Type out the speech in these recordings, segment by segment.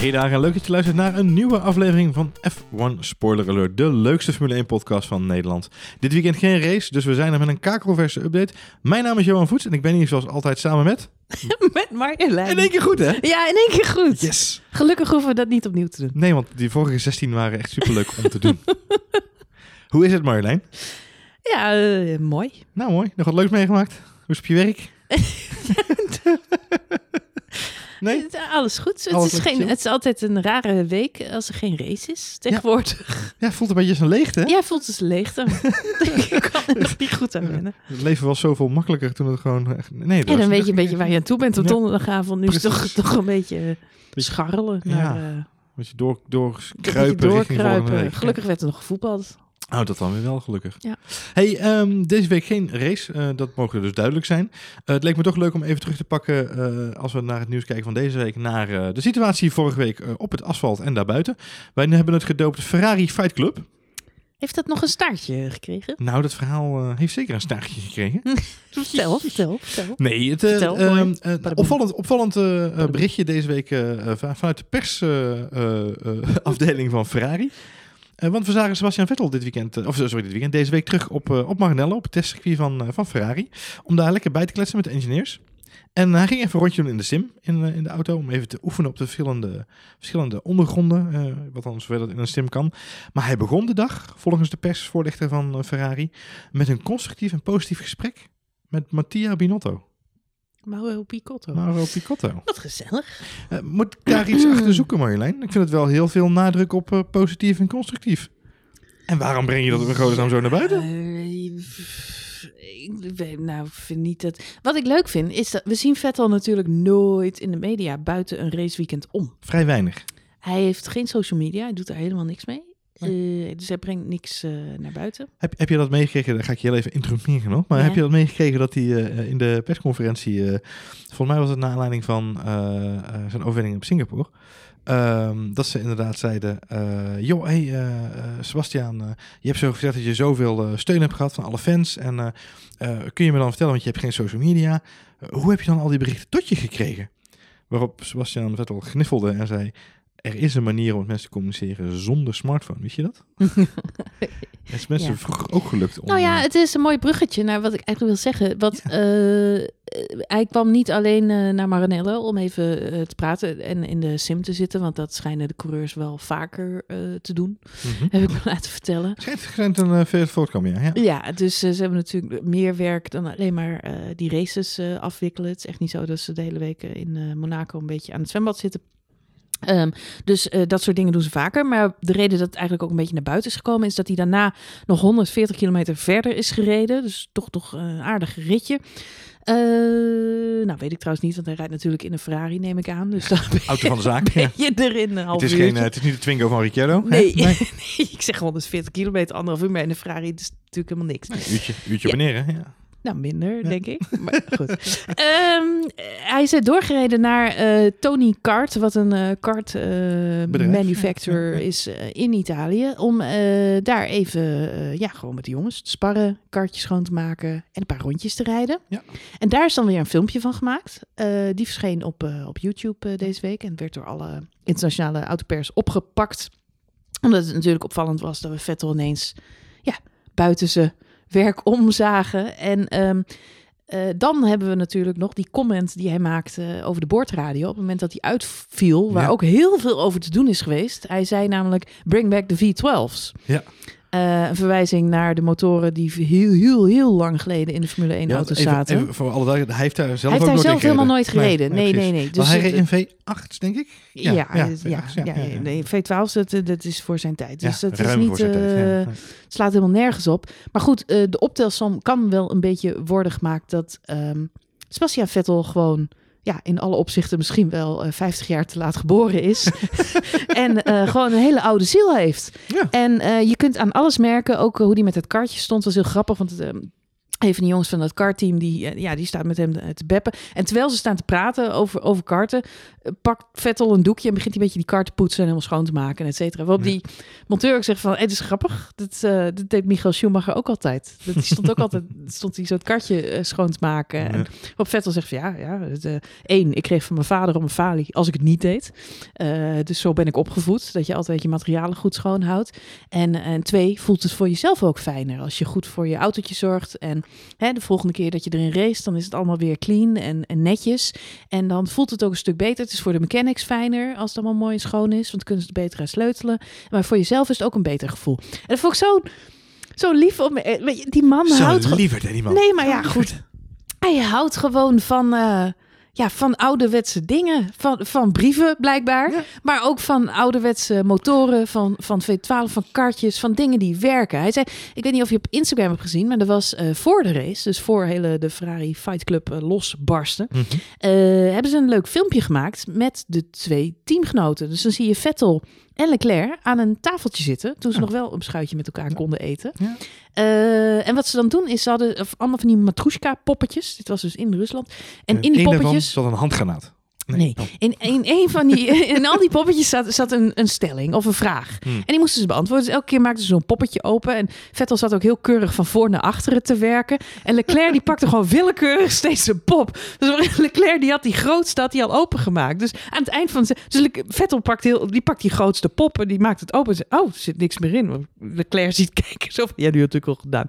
Hey daar en leuk dat je luistert naar een nieuwe aflevering van F1 Spoiler Alert, de leukste Formule 1 podcast van Nederland. Dit weekend geen race, dus we zijn er met een kakelverse update. Mijn naam is Johan Voets en ik ben hier zoals altijd samen met... Met Marjolein. In één keer goed hè? Ja, in één keer goed. Yes! Gelukkig hoeven we dat niet opnieuw te doen. Nee, want die vorige 16 waren echt superleuk om te doen. Hoe is het Marjolein? Ja, eh, mooi. Nou mooi, nog wat leuks meegemaakt? Hoe is het op je werk? Nee? Het- Alles goed. Het, Alles is geen, het is altijd een rare week als er geen race is tegenwoordig. Ja, voelt een beetje als een leegte hè? Ja, voelt als leegte. ik kan er nog niet goed aan wennen. Het leven was zoveel makkelijker toen het gewoon... echt- Nee, En dan weet je een beetje waar je aan toe bent op Ja. donderdagavond. Nu is het toch, toch een beetje eh, scharrelen. Ja. Naar, eh, Moet je door, een beetje doorkruipen. Gelukkig werd er nog gevoetbald. Oh, dat dan weer wel, gelukkig. Ja. Hey, ehm, deze week geen race. eh, dat mogen dus duidelijk zijn. Eh, het leek me toch leuk om even terug te pakken, eh, als we naar het nieuws kijken van deze week, naar de situatie vorige week op het asfalt en daarbuiten. Wij hebben het gedoopt Ferrari Fight Club. Heeft dat nog een staartje gekregen? Nou, dat verhaal heeft zeker een staartje gekregen. Vertel, vertel, vertel. Nee, het eh, Vertel, ehm, eh, opvallend, opvallend berichtje deze week va- vanuit de persafdeling van Ferrari. Eh, want we zagen Sebastian Vettel dit weekend, eh, of sorry, dit weekend, deze week terug op, eh, op Maranello, op het testcircuit van, van Ferrari. Om daar lekker bij te kletsen met de engineers. En hij ging even een rondje doen in de sim, in, in de auto, om even te oefenen op de verschillende, verschillende ondergronden, wat dan zover dat in een sim kan. Maar hij begon de dag, volgens de persvoorlichter van Ferrari, met een constructief en positief gesprek met Mattia Binotto. Mauro Picotto. Mauro Picotto. Wat gezellig. Eh, moet ik daar iets achter zoeken, Marjolein? Ik vind het wel heel veel nadruk op eh, positief en constructief. En waarom breng je dat in godsnaam zo naar buiten? Eh, ik weet, nou, vind niet dat. Wat ik leuk vind is dat we zien Vettel natuurlijk nooit in de media buiten een raceweekend om. Vrij weinig. Hij heeft geen social media, hij doet er helemaal niks mee. Eh, dus hij brengt niks eh, naar buiten. Heb, heb je dat meegekregen? Dan ga ik je heel even introduceren nog. Maar Ja. heb je dat meegekregen dat hij eh, in de persconferentie... volgens mij was het naar aanleiding van zijn overwinning op Singapore... ehm, dat ze inderdaad zeiden... eh joh, hey, eh, Sebastian, je hebt zo gezegd dat je zoveel steun hebt gehad van alle fans. En kun je me dan vertellen, want je hebt geen social media... hoe heb je dan al die berichten tot je gekregen? Waarop Sebastian Vettel gniffelde en zei... Er is een manier om met mensen te communiceren zonder smartphone. Wist je dat? Het is mensen Ja. vroeger ook gelukt om... Nou ja, eh, het is een mooi bruggetje naar wat ik eigenlijk wil zeggen. Wat, eh, hij kwam niet alleen eh, naar Maranello om even te praten en in de sim te zitten. Want dat schijnen de coureurs wel vaker te doen, mhm. heb ik me laten vertellen. Schijnt, schijnt een veel voortkomen, ja. ja. Ja, dus ze hebben natuurlijk meer werk dan alleen maar die races afwikkelen. Het is echt niet zo dat ze de hele week in Monaco een beetje aan het zwembad zitten. Ehm, dus eh, dat soort dingen doen ze vaker. Maar de reden dat het eigenlijk ook een beetje naar buiten is gekomen... is dat hij daarna nog 140 kilometer verder is gereden. Dus toch toch een aardig ritje. Eh, nou, weet ik trouwens niet, want hij rijdt natuurlijk in een Ferrari, neem ik aan. Dus dan Auto van de zaak. ben je er in een half Het is, geen, uurtje. eh, het is niet de Twingo van Ricciardo. Nee, nee. nee, ik zeg 140 kilometer, anderhalf uur. Maar in een Ferrari is natuurlijk helemaal niks. Nee, uurtje, uurtje Ja. beneden. Ja. Nou, minder, Ja. denk ik. Maar goed. Ehm, hij is eh, doorgereden naar eh, Tony Kart, wat een eh kart manufacturer ja, ja. is in Italië. Om daar even, ja, gewoon met de jongens te sparren, kartjes schoon te maken en een paar rondjes te rijden. Ja. En daar is dan weer een filmpje van gemaakt. Die verscheen op, op YouTube deze week en werd door alle internationale autopers opgepakt. Omdat het natuurlijk opvallend was dat we Vettel ineens, ja, buiten zijn werk omzagen. En ehm, eh, dan hebben we natuurlijk nog die comment die hij maakte over de boordradio. Op het moment dat hij uitviel, waar Ja. ook heel veel over te doen is geweest. Hij zei namelijk, bring back the V12's. Ja. Eh, een verwijzing naar de motoren die heel, heel, heel lang geleden in de Formule 1 Ja, auto zaten. even voor alle duidelijkheid, hij heeft daar zelf hij heeft daar zelf helemaal nooit gereden. Nee, nee, nee. Dus hij reed in V8, denk ik? ja, ja, ja, ja, V8, ja, ja, ja, ja. nee, V12 dat, dat is voor zijn tijd. Dus Ja, dat is niet, voor zijn tijd, ja. eh, Nee. het slaat helemaal nergens op. Maar goed, eh, de optelsom kan wel een beetje worden gemaakt dat ehm Sebastian Vettel gewoon ja, in alle opzichten misschien wel eh 50 jaar te laat geboren is. en eh, gewoon een hele oude ziel heeft. Ja. En eh, je kunt aan alles merken, ook eh, hoe die met het kartje stond, was heel grappig. Want het, ehm, Een van die jongens van dat kartteam, die, eh, ja, die staat met hem te beppen. En terwijl ze staan te praten over, over karten, eh, pakt Vettel een doekje en begint hij een beetje die kar te poetsen en helemaal schoon te maken, et cetera. Waarop die monteur ook zegt van, hey, het is grappig. Dat, uh, dat deed Michael Schumacher ook altijd. Dat die stond ook altijd, stond hij zo het kartje schoon te maken. En op Vettel zegt van, ja, ja het, één, ik kreeg van mijn vader om een falie als ik het niet deed. dus zo ben ik opgevoed, dat je altijd je materialen goed schoon houdt. En, en twee, voelt het voor jezelf ook fijner als je goed voor je autootje zorgt en Hè, de volgende keer dat je erin race, dan is het allemaal weer clean en, en, netjes. En dan voelt het ook een stuk beter. Het is voor de mechanics fijner als het allemaal mooi en schoon is, want dan kunnen ze het beter aan sleutelen. Maar voor jezelf is het ook een beter gevoel. En dat vond ik zo, zo lief. Om, eh, die man zo houdt... liever dan die man. Nee, maar ja, goed. Hij houdt gewoon van... Uh, ja, van ouderwetse dingen. Van, van brieven blijkbaar. Maar ook van ouderwetse motoren, van, van V12, van kartjes, van dingen die werken. Hij zei, ik weet niet of je op Instagram hebt gezien, maar er was uh, voor de race, dus voor hele de Ferrari Fight Club uh, losbarsten, mm hebben ze een leuk filmpje gemaakt met de twee teamgenoten. Dus dan zie je Vettel en Leclerc aan een tafeltje zitten. Toen ze nog wel een schuitje met elkaar konden eten. Ja. Uh, en wat ze dan doen is, ze hadden allemaal van die matroeska poppetjes. Dit was dus in Rusland. En, en in die poppetjes... zat een handgranaat. Nee. Oh. In, in een van die, in al die poppetjes zat, zat een, een stelling of een vraag. Hmm. En die moesten ze beantwoorden. Dus elke keer maakten ze zo'n poppetje open. En Vettel zat ook heel keurig van voor naar achteren te werken. En Leclerc die pakte gewoon willekeurig steeds een pop. Dus Leclerc die had die grootste had die al opengemaakt. Dus aan het eind van... Dus Vettel pakt, heel, die pakt die grootste pop en die maakt het open. Oh, er zit niks meer in. Leclerc ziet kijken. Zo van, ja, die had natuurlijk al gedaan.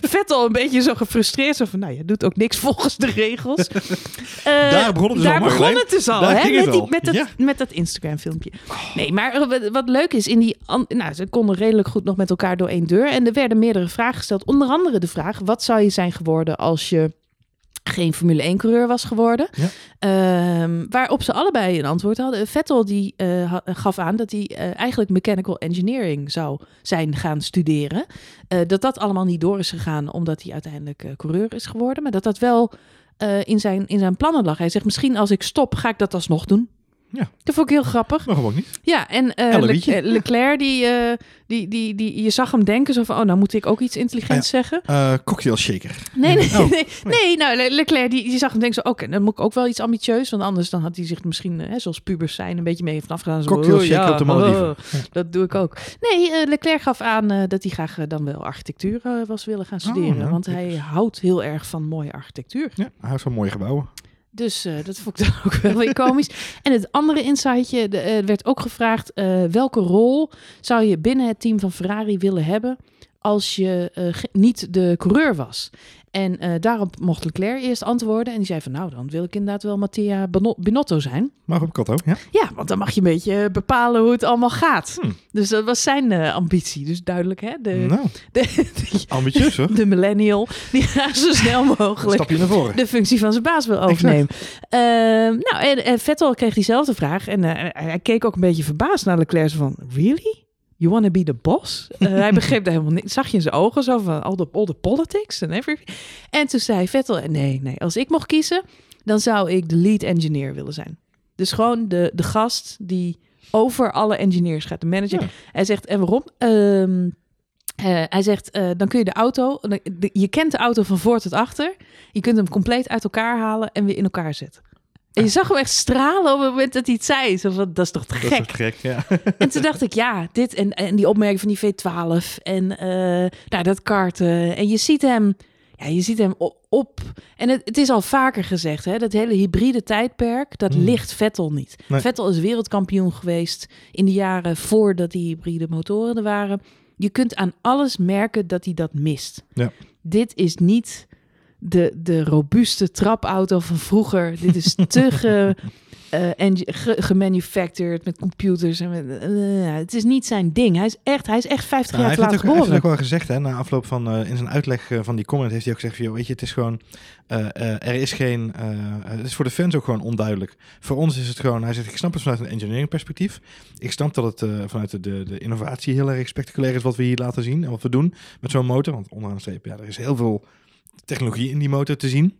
Vettel een beetje zo gefrustreerd. Zo van, nou, je doet ook niks volgens de regels. Uh, daar begon het dus begon het dus al, hè? Met, die, met, dat, met dat Instagram-filmpje. Nee, maar wat leuk is, in die, nou, ze konden redelijk goed nog met elkaar door één deur. En er werden meerdere vragen gesteld. Onder andere de vraag: wat zou je zijn geworden als je geen Formule 1-coureur was geworden. Ja. Um, waarop ze allebei een antwoord hadden. Vettel die uh, gaf aan dat hij uh, eigenlijk mechanical engineering zou zijn gaan studeren. Uh, dat dat allemaal niet door is gegaan omdat hij uiteindelijk coureur is geworden. Maar dat dat wel uh, in, zijn, in zijn plannen lag. Hij zegt, misschien als ik stop, ga ik dat alsnog doen. Ja. Dat vond ik heel grappig. Maar gewoon niet. Ja, en uh, Le eh, Leclerc, die, uh, die, die, die, je zag hem denken zo van, oh, nou moet ik ook iets intelligents ah, ja. zeggen. Uh, cocktail shaker. Nee, nee, oh, nee, nee, nou, Leclerc, die, die zag hem denken zo, oké, dan moet ik ook wel iets ambitieus, want anders dan had hij zich misschien, hè, zoals pubers zijn, een beetje mee vanaf gedaan. Zo, cocktail shaker ja, op de Malediven. Oh, dat doe ik ook. Nee, Leclerc gaf aan dat hij graag dan wel architectuur was willen gaan oh, studeren, want hij houdt heel erg van mooie architectuur. Ja, hij houdt van mooie gebouwen. Dus uh, dat vond ik dan ook wel weer komisch. En het andere insightje, de, uh, werd ook gevraagd... Uh, welke rol zou je binnen het team van Ferrari willen hebben... als je niet de coureur was? En uh, daarop mocht Leclerc eerst antwoorden. En die zei van, nou, dan wil ik inderdaad wel Mattia Binotto zijn. Mag op Cotto, ja? Ja, want dan mag je een beetje bepalen hoe het allemaal gaat. Hmm. Dus dat was zijn uh, ambitie. Dus duidelijk, hè? De, nou, de, ambitieus, hoor. De millennial, die graag zo snel mogelijk Stapje naar voren. de functie van zijn baas wil overnemen. Uh, nou, en, en, Vettel kreeg diezelfde vraag. En hij keek ook een beetje verbaasd naar Leclerc. Van, really? You wanna be the boss? Uh, hij begreep daar helemaal niet. Zag je in zijn ogen zo van all the, all the politics en everything. En toen zei Vettel, nee, nee, als ik mocht kiezen, dan zou ik de lead engineer willen zijn. Dus gewoon de, de gast die over alle engineers gaat, de manager. Hij zegt, en waarom? Um, uh, hij zegt, uh, dan kun je de auto, je kent de auto van voor tot achter. Je kunt hem compleet uit elkaar halen en weer in elkaar zetten. En je zag hem echt stralen op het moment dat hij het zei. Zo van, dat is toch te gek? Dat is gek, ja. En toen dacht ik, ja, dit en, en die opmerking van die V12 en uh, nou, dat karten. En je ziet hem, ja, je ziet hem op. En het, het is al vaker gezegd, hè, dat hele hybride tijdperk, dat mm. ligt Vettel niet. Nee. Vettel is wereldkampioen geweest in de jaren voordat die hybride motoren er waren. Je kunt aan alles merken dat hij dat mist. Ja. Dit is niet de, de robuuste trapauto van vroeger. Dit is te ge, uh, en gemanufactured met computers. En met, uh, het is niet zijn ding. Hij is echt, hij is echt 50 jaar te laat geboren. Hij heeft ook wel gezegd, hè, na afloop van uh, in zijn uitleg van die comment heeft hij ook gezegd: weet je, het is gewoon, er is geen, het is voor de fans ook gewoon onduidelijk. Voor ons is het gewoon, hij zegt, ik snap het vanuit een engineering perspectief. Ik snap dat het vanuit de, de, de, innovatie heel erg spectaculair is wat we hier laten zien en wat we doen met zo'n motor. Want onderaan de streep, ja, er is heel veel technologie in die motor te zien.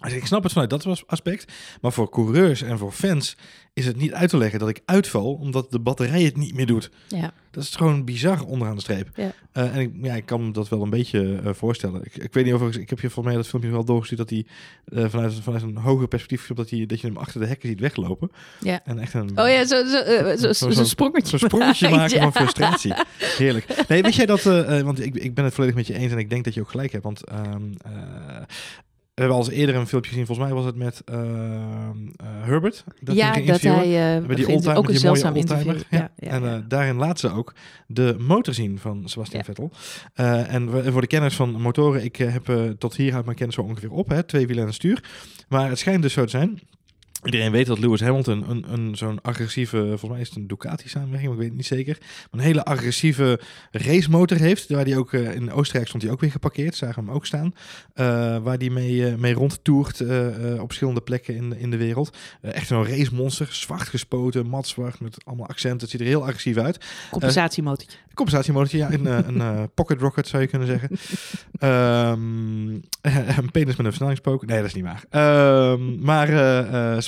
Dus ik snap het vanuit dat aspect. Maar voor coureurs en voor fans is het niet uit te leggen dat ik uitval omdat de batterij het niet meer doet. Ja. Dat is gewoon bizar onderaan de streep. Ja. Eh, en ik, ja, ik kan me dat wel een beetje eh, voorstellen. Ik, ik weet niet of ik heb je volgens mij dat filmpje wel doorgestuurd dat hij eh, vanuit, vanuit een hoger perspectief dat, hij, dat je hem achter de hekken ziet weglopen. Ja. En echt een, Oh ja, zo, zo, zo, Zo- zo, zo- sprongetje. Zo'n sprongetje maken ja. van frustratie. Heerlijk. Nee, weet jij dat... want ik, ik ben het volledig met je eens en ik denk dat je ook gelijk hebt. Want ehm, eh, we hebben al eens eerder een filmpje gezien. Volgens mij was het met ehm, eh, Herbert. Dat ja, ging dat hij... eh, Met die oldtimer, ook een zeldzaam interview. Ja. Ja, ja, en eh, daarin laat ze ook de motor zien van Sebastian. Vettel. Eh, en we- voor de kenners van motoren, ik eh, heb eh, tot hier houdt mijn kennis zo ongeveer op. Hè? Twee wielen en stuur. Maar het schijnt dus zo te zijn. Iedereen weet dat Lewis Hamilton een, een, zo'n agressieve, volgens mij is het een Ducati samenwerking, maar ik weet het niet zeker. Maar een hele agressieve racemotor heeft. Waar die ook eh, in Oostenrijk stond hij ook weer geparkeerd, zagen we hem ook staan. Eh, waar die mee, eh, mee rondtoert op verschillende plekken in, de- in de wereld. Echt een racemonster, zwart gespoten, mat zwart met allemaal accenten. Het ziet er heel agressief uit. Compensatiemotortje. Compensatiemotortje, ja, een, een pocket rocket zou je kunnen zeggen. Ehm, een penis met een versnellingspook. Nee, dat is niet waar. Ehm, maar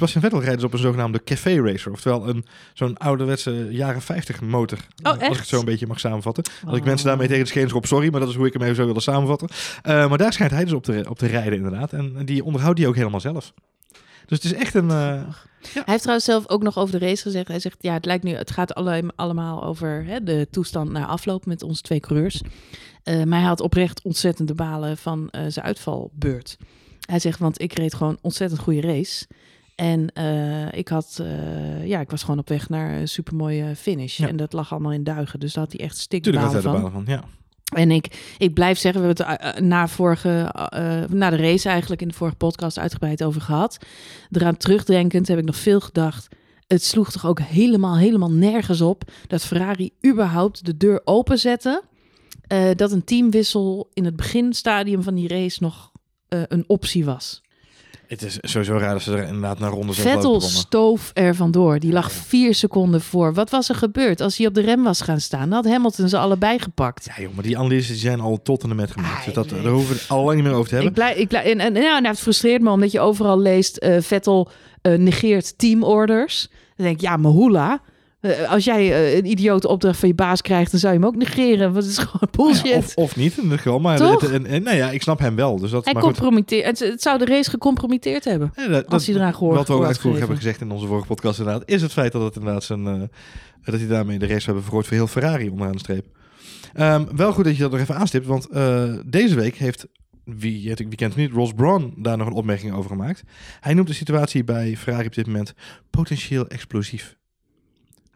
Sebastian Vettel rijdt dus op een zogenaamde café racer. Oftewel een, zo'n ouderwetse jaren 50 motor. Oh, Als ik het zo een beetje mag samenvatten. Als ik Oh. mensen daarmee tegen de schenen schop, sorry. Maar dat is hoe ik hem even zo wilde samenvatten. Eh, maar daar schijnt hij dus op te, op te rijden inderdaad. En die onderhoudt hij ook helemaal zelf. Dus het is echt een... eh, Hij heeft trouwens zelf ook nog over de race gezegd. Hij zegt, ja, het lijkt nu, het gaat alle, allemaal over hè, de toestand na afloop met onze twee coureurs. Eh, maar hij had oprecht ontzettende balen van zijn uitvalbeurt. Hij zegt, want ik reed gewoon ontzettend goede race. En eh, ik had, eh, ja, ik was gewoon op weg naar een supermooie finish. Ja. En dat lag allemaal in duigen. Dus daar had hij echt Tuurlijk had stikbalen hij de van. balen van, ja. En ik, ik blijf zeggen, we hebben het eh, na, vorige, na de race eigenlijk in de vorige podcast uitgebreid over gehad. Eraan terugdenkend heb ik nog veel gedacht. Het sloeg toch ook helemaal, helemaal nergens op dat Ferrari überhaupt de deur openzette. dat een teamwissel in het beginstadium van die race nog een optie was. Het is sowieso raar dat ze er inderdaad naar ronde zes Vettel stoof er vandoor. Die lag vier seconden voor. Wat was er gebeurd? Als hij op de rem was gaan staan, dan had Hamilton ze allebei gepakt. Ja, joh, maar die analyses zijn al tot en met gemaakt. Ah, dus dat, ik daar hoeven we het al lang niet meer over te hebben. Ik blijf, ik blijf, en, en, ja, nou, het frustreert me omdat je overal leest... eh, Vettel eh, negeert teamorders. Dan denk ik, ja, maar hoela. Eh, als jij eh, een idiote opdracht van je baas krijgt... dan zou je hem ook negeren. Want het is gewoon bullshit. Ja, of, of niet, geval. Maar Toch? het- en, en, nou ja, ik snap hem wel. Dus dat, hij maar compromitteert, het, het zou de race gecompromitteerd hebben. Ja, dat, als hij eraan gehoor Wat we ook uitvoerig hebben gezegd in onze vorige podcast inderdaad, is het feit dat het inderdaad zijn, eh, dat hij daarmee de race hebben vergroot voor heel Ferrari onderaan de streep. Ehm, wel goed dat je dat nog even aanstipt, want deze week heeft, wie, wie kent het niet, Ross Brawn daar nog een opmerking over gemaakt. Hij noemt de situatie bij Ferrari op dit moment potentieel explosief.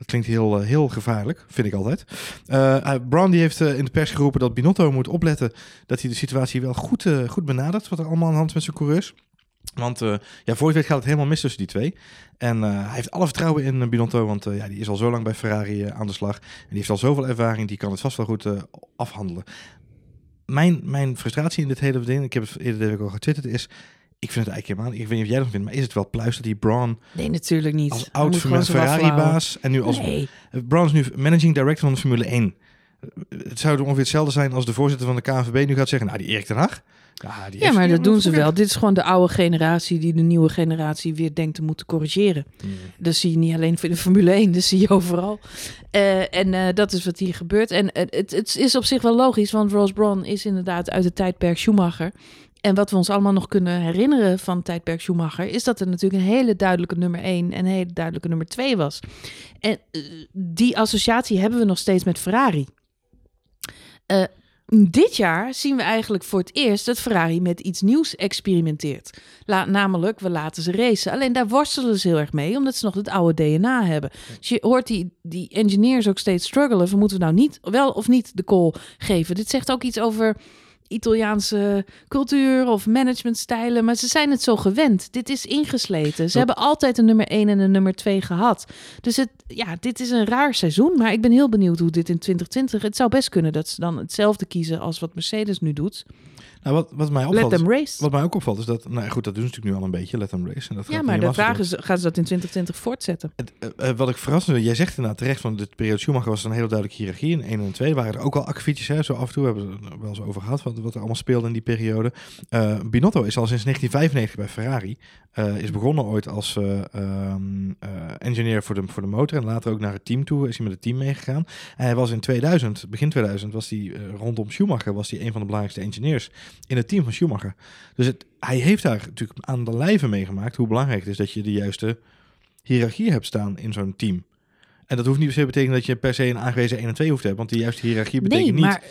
Dat klinkt heel, eh, heel gevaarlijk, vind ik altijd. Eh eh, Brown die heeft in de pers geroepen dat Binotto moet opletten dat hij de situatie wel goed, goed benadert, wat er allemaal aan de hand is met zijn coureurs. Want eh, ja, voor je weet gaat het helemaal mis tussen die twee. En hij heeft alle vertrouwen in Binotto, want ja, die is al zo lang bij Ferrari aan de slag. En die heeft al zoveel ervaring, die kan het vast wel goed afhandelen. Mijn, mijn frustratie in dit hele ding, ik heb het eerder deze week al getwitterd, is... Ik vind het eigenlijk helemaal... Ik weet niet of jij dat vindt, maar is het wel pluis dat die Braun Nee, natuurlijk niet. als oud. Ferrari-baas... En nu als... Nee. Braun is nu managing director van de Formule 1. Eh, Het zou ongeveer hetzelfde zijn als de voorzitter van de KNVB nu gaat zeggen... Nou, die Erik ten Hag... Ja, die Ja, maar dat doen ze wel. Dit is gewoon de oude generatie die de nieuwe generatie weer denkt te moeten corrigeren. Hmm. Dat zie je niet alleen in de Formule 1, dat zie je overal. Eh, en eh, dat is wat hier gebeurt. En eh, het, het is op zich wel logisch, want Ross Brawn is inderdaad uit het tijdperk Schumacher. En wat we ons allemaal nog kunnen herinneren van tijdperk Schumacher, is dat er natuurlijk een hele duidelijke nummer 1 en een hele duidelijke nummer 2 was. En eh, die associatie hebben we nog steeds met Ferrari. Eh, dit jaar zien we eigenlijk voor het eerst dat Ferrari met iets nieuws experimenteert. La- namelijk, we laten ze racen. Alleen daar worstelen ze heel erg mee, omdat ze nog het oude DNA hebben. Dus je hoort die, die engineers ook steeds struggelen. Van moeten we nou niet, wel of niet de call geven? Dit zegt ook iets over Italiaanse cultuur of managementstijlen. Maar ze zijn het zo gewend. Dit is ingesleten. Ze Dat- hebben altijd een nummer 1 en een nummer 2 gehad. Dus het, ja, dit is een raar seizoen. Maar ik ben heel benieuwd hoe dit in 2020... Het zou best kunnen dat ze dan hetzelfde kiezen als wat Mercedes nu doet. Nou, wat, wat, mij Let opvalt, them is- race. wat mij ook opvalt is dat, nou goed, dat doen ze natuurlijk nu al een beetje, let them race. En dat Ja, maar de vraag is, gaan ze dat in 2020 voortzetten? Het, eh, eh, wat ik verrassend jij zegt inderdaad terecht van de periode Schumacher was een hele duidelijke hiërarchie. In 1 en 2 waren er ook al akkefietjes, hè, zo af en toe hebben we het er wel eens over gehad, wat, wat er allemaal speelde in die periode. Eh, Binotto is al sinds 1995 bij Ferrari. Eh, is begonnen ooit als eh, ehm, eh, engineer voor de, voor de motor en later ook naar het team toe, is hij met het team meegegaan. En hij was in 2000, begin 2000, was hij rondom Schumacher, was hij een van de belangrijkste engineers in het team van Schumacher. Dus het, hij heeft daar natuurlijk aan de lijve meegemaakt hoe belangrijk het is dat je de juiste hiërarchie hebt staan in zo'n team. En dat hoeft niet per se te betekenen dat je per se een aangewezen 1 en 2 hoeft te hebben. Want die juiste hiërarchie betekent Nee, niet maar, eh,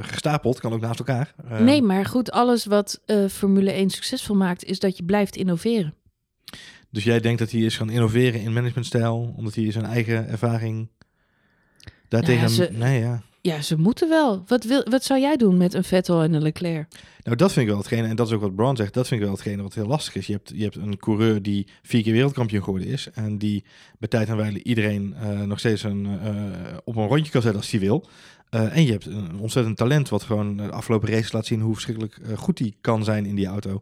gestapeld, kan ook naast elkaar. Eh, nee, maar goed, alles wat eh, Formule 1 succesvol maakt, is dat je blijft innoveren. Dus jij denkt dat hij is gaan innoveren in managementstijl, omdat hij zijn eigen ervaring daartegen... Nou ja, ze- Nee, ja. Ja, ze moeten wel. Wat, wil, wat zou jij doen met een Vettel en een Leclerc? Nou, dat vind ik wel hetgene, en dat is ook wat Brown zegt, dat vind ik wel hetgene wat heel lastig is. Je hebt, je hebt een coureur die vier keer wereldkampioen geworden is en die bij tijd en wijle iedereen eh, nog steeds een, eh, op een rondje kan zetten als hij wil. Eh, en je hebt een ontzettend talent wat gewoon de afgelopen race laat zien hoe verschrikkelijk eh, goed hij kan zijn in die auto.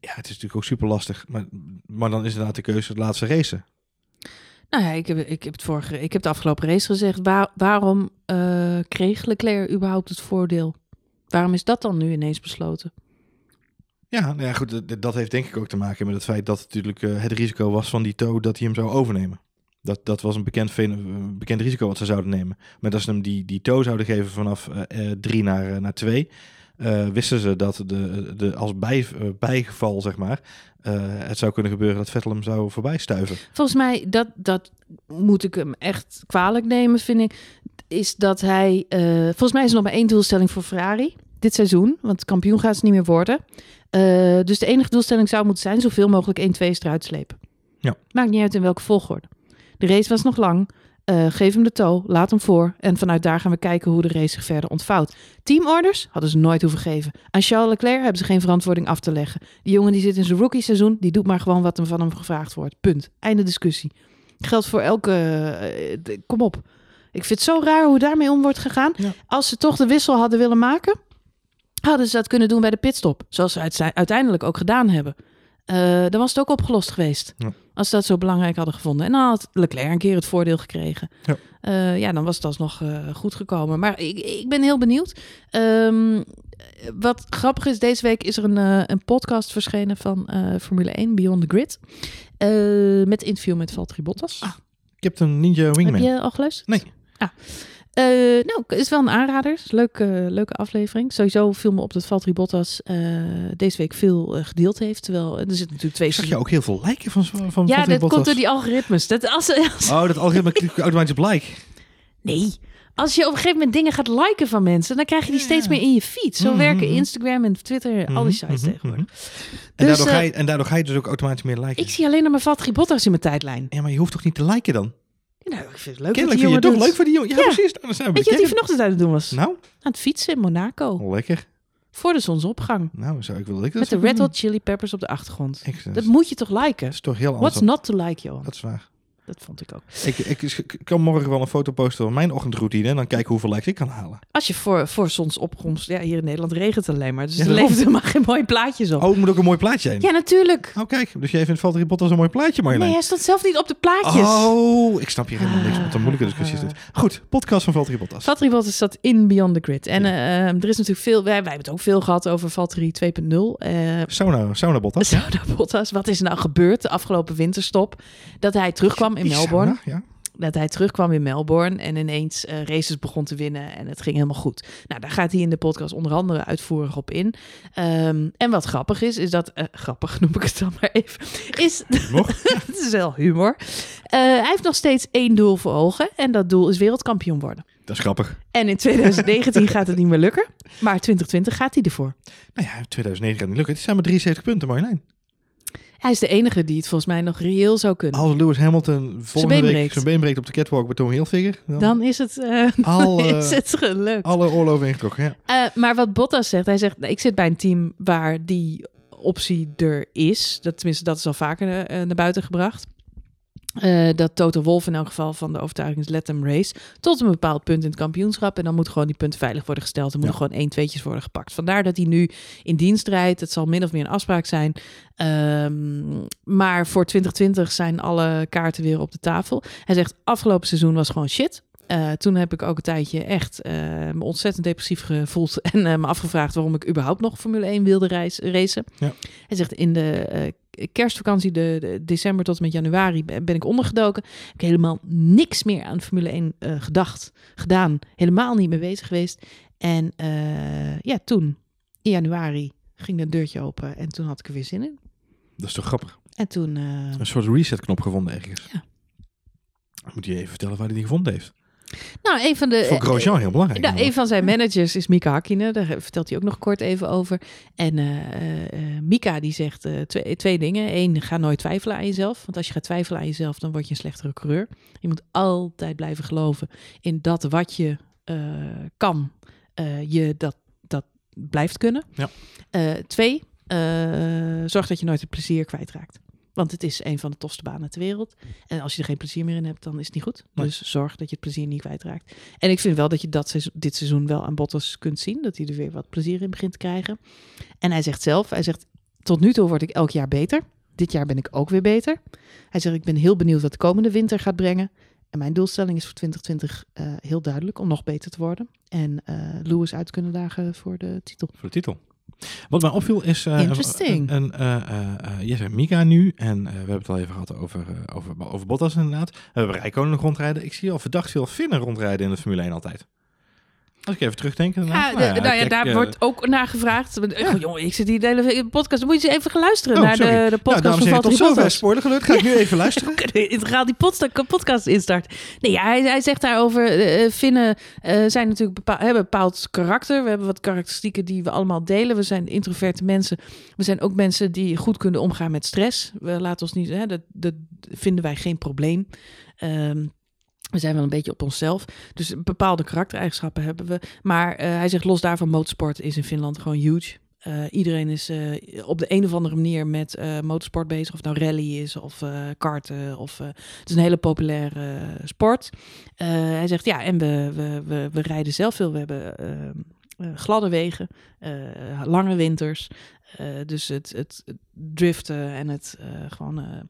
Ja, het is natuurlijk ook super lastig, maar, maar dan is inderdaad de keuze het laatste racen. Nou ja, ik heb, ik heb, het vorige, ik heb de afgelopen race gezegd. Waar, waarom eh, kreeg Leclerc überhaupt het voordeel? Waarom is dat dan nu ineens besloten? Ja, nou ja, goed, dat, dat heeft denk ik ook te maken met het feit dat natuurlijk eh, het risico was van die toe dat hij hem zou overnemen. Dat, dat was een bekend, een bekend risico wat ze zouden nemen. Maar als ze hem die, die toe zouden geven vanaf eh, eh, drie naar, eh, naar twee, eh, wisten ze dat de, de, als bij, eh, bijgeval, zeg maar, eh, het zou kunnen gebeuren dat Vettel hem zou voorbij stuiven. Volgens mij, dat, dat moet ik hem echt kwalijk nemen, vind ik. Is dat hij. eh, volgens mij is er nog maar één doelstelling voor Ferrari dit seizoen. Want kampioen gaat ze niet meer worden. Eh, dus de enige doelstelling zou moeten zijn: zoveel mogelijk 1-2's eruit slepen. Ja. Maakt niet uit in welke volgorde. De race was nog lang. Eh, geef hem de toe, laat hem voor. En vanuit daar gaan we kijken hoe de race zich verder ontvouwt. Teamorders hadden ze nooit hoeven geven. Aan Charles Leclerc hebben ze geen verantwoording af te leggen. Die jongen die zit in zijn rookie seizoen, die doet maar gewoon wat er van hem gevraagd wordt. Punt. Einde discussie. Geldt voor elke. eh, kom op. Ik vind het zo raar hoe daarmee om wordt gegaan. Ja. Als ze toch de wissel hadden willen maken, hadden ze dat kunnen doen bij de pitstop. Zoals ze uiteindelijk ook gedaan hebben. Eh, dan was het ook opgelost geweest. Ja. Als ze dat zo belangrijk hadden gevonden. En dan had Leclerc een keer het voordeel gekregen. Ja. Eh, ja, dan was het alsnog eh, goed gekomen. Maar ik, ik ben heel benieuwd. Ehm, wat grappig is, deze week is er een, eh, een podcast verschenen van Formule 1, Beyond the Grid. Met interview met Valtteri Bottas. Ah, Ik heb een Ninja Wingman. Heb je al geluisterd? Nee. Ah. Eh, nou, is wel een aanrader. Is een Leuke, leuke aflevering. Sowieso viel me op dat Valtteri Bottas eh, deze week veel eh, gedeeld heeft. Terwijl er zitten natuurlijk twee... Zag je ook heel veel liken van, van ja, Valtteri dat komt door die algoritmes. Dat als, als- Oh, dat algoritme klikt automatisch op like. nee, als je op een gegeven moment dingen gaat liken van mensen, dan krijg je die Ja, steeds meer in je feed. Zo Mhm, werken mhm. Instagram en Twitter, al die Mhm, sites mhm, tegenwoordig. mhm. En, Dus, daardoor ga je, en daardoor ga je dus ook automatisch meer liken. Ik zie alleen nog maar Valtteri Bottas in mijn tijdlijn. Ja, maar je hoeft toch niet te liken dan? Nou, ik vind het leuk Kennelijk dat vind je toch leuk voor die jongen. Ja, Ja. precies. Dan zijn we Weet je wat hij vanochtend aan het doen was? Nou, Aan het fietsen in Monaco. lekker. Voor de zonsopgang. Nou, zou ik wel lekker Met de Red Hot Chili Peppers op de achtergrond. Dat, Dat moet je toch liken? is toch heel anders. What's not to like, joh? Dat is waar. Dat vond ik ook. Ik, ik, ik kan morgen wel een foto posten van mijn ochtendroutine en dan kijken hoeveel likes ik kan halen. Als je voor, voor zonsopkomst... Ja, hier in Nederland regent het alleen maar. Dus Ja, er levert helemaal geen mooie plaatjes op. Oh, het moet ook een mooi plaatje zijn. Ja, natuurlijk. Oh, kijk. Dus jij vindt Valtteri Bottas een mooi plaatje, Marjolein? Nee, hij stond zelf niet op de plaatjes. Oh, ik snap hier helemaal niks. Wat een moeilijke discussie is dit. Goed, podcast van Valtteri Bottas. Valtteri Bottas zat in Beyond the Grid. En Ja. eh, er is natuurlijk veel... Wij, wij hebben het ook veel gehad over Valtteri 2.0. Eh Sauna, sauna Bottas. ja. Sauda Bottas. Wat is er nou gebeurd de afgelopen winterstop? Dat hij terugkwam in Melbourne. ja. dat hij terugkwam in Melbourne en ineens eh, races begon te winnen en het ging helemaal goed. Nou, daar gaat hij in de podcast onder andere uitvoerig op in. Ehm, en wat grappig is, is dat, eh, grappig noem ik het dan maar even, is, het is wel humor. Eh, hij heeft nog steeds één doel voor ogen en dat doel is wereldkampioen worden. Dat is grappig. En in 2019 gaat het niet meer lukken, maar 2020 gaat hij ervoor. Nou ja, 2009 gaat niet lukken. Het zijn maar 73 punten, Marjolein. Hij is de enige die het volgens mij nog reëel zou kunnen. Als Lewis Hamilton volgende been week breekt. zijn been breekt op de catwalk bij Tommy Hilfiger, dan, Dan is het, eh, Al, eh, is het gelukt. alle oorlogen ingetrokken. Ja. Eh, maar wat Bottas zegt, hij zegt, ik zit bij een team waar die optie er is. Dat, tenminste, dat is al vaker eh, naar buiten gebracht. Eh, dat Toto Wolf in elk geval van de overtuiging is let them race tot een bepaald punt in het kampioenschap. En dan moet gewoon die punten veilig worden gesteld. Er moeten Ja. gewoon één, tweetjes worden gepakt. Vandaar dat hij nu in dienst rijdt. Het zal min of meer een afspraak zijn. Ehm, maar voor 2020 zijn alle kaarten weer op de tafel. Hij zegt afgelopen seizoen was gewoon shit. Eh, toen heb ik ook een tijdje echt eh, me ontzettend depressief gevoeld en me afgevraagd waarom ik überhaupt nog Formule 1 wilde reis, racen. Ja. Hij zegt in de kerstvakantie, de, de december tot en met januari, ben ik ondergedoken. Heb ik helemaal niks meer aan Formule 1 eh, gedacht, gedaan. Helemaal niet mee bezig geweest. En eh, ja, toen, in januari, ging dat deurtje open en toen had ik er weer zin in. Dat is toch grappig. En toen, eh, Een soort reset-knop gevonden ergens. Ja. Moet je even vertellen waar hij die gevonden heeft. Nou, een van de... Voor Grosjean heel belangrijk. Nou, een van zijn managers is Mika Hakkinen. Daar vertelt hij ook nog kort even over. En eh, eh, eh, Mika die zegt twee, twee dingen. Eén, ga nooit twijfelen aan jezelf. Want als je gaat twijfelen aan jezelf, dan word je een slechtere coureur. Je moet altijd blijven geloven in dat wat je kan, je dat, dat blijft kunnen. Ja. Twee, zorg dat je nooit het plezier kwijtraakt. Want het is een van de tofste banen ter wereld. En als je er geen plezier meer in hebt, dan is het niet goed. Nee. Dus zorg dat je het plezier niet kwijtraakt. En ik vind wel dat je dat seizoen, dit seizoen wel aan Bottas kunt zien. Dat hij er weer wat plezier in begint te krijgen. En hij zegt zelf, hij zegt, tot nu toe word ik elk jaar beter. Dit jaar ben ik ook weer beter. Hij zegt, ik ben heel benieuwd wat de komende winter gaat brengen. En mijn doelstelling is voor 2020 eh, heel duidelijk om nog beter te worden. En eh Lewis uit te kunnen dagen voor de titel. Voor de titel. Wat mij opviel is... eh, Interesting. Een, je zegt Mika nu. En eh, we hebben het al even gehad over, eh, over, over Bottas inderdaad. We hebben Rijkonen rondrijden. Ik zie al verdacht veel Finnen rondrijden in de Formule 1 altijd. Als ik even terugdenk. Ja, nou ja, kijk, daar eh, wordt ook naar gevraagd. Ik, jongen, ik zit hier de hele podcast. Dan moet je eens even gaan luisteren Oh, naar sorry. de, de podcast nou, dames en van heren, tot Valtteri zover spoiler geluid. Ga ik nu even luisteren. Integraal die podsta- podcast instart. Nee, ja, hij, hij zegt daarover, eh Finnen eh, zijn natuurlijk hebben bepaald karakter. We hebben wat karakteristieken die we allemaal delen. We zijn introverte mensen. We zijn ook mensen die goed kunnen omgaan met stress. We laten ons niet, hè, dat, dat vinden wij geen probleem. Ehm, we zijn wel een beetje op onszelf. Dus bepaalde karaktereigenschappen hebben we. Maar eh, hij zegt los daarvan, motorsport is in Finland gewoon huge. Eh, iedereen is eh, op de een of andere manier met motorsport bezig. Of het nou rally is of karten. Of, het is een hele populaire sport. Hij zegt ja, en we, we, we, we rijden zelf veel. We hebben gladde wegen, lange winters. Dus het, het, het driften en het gewoon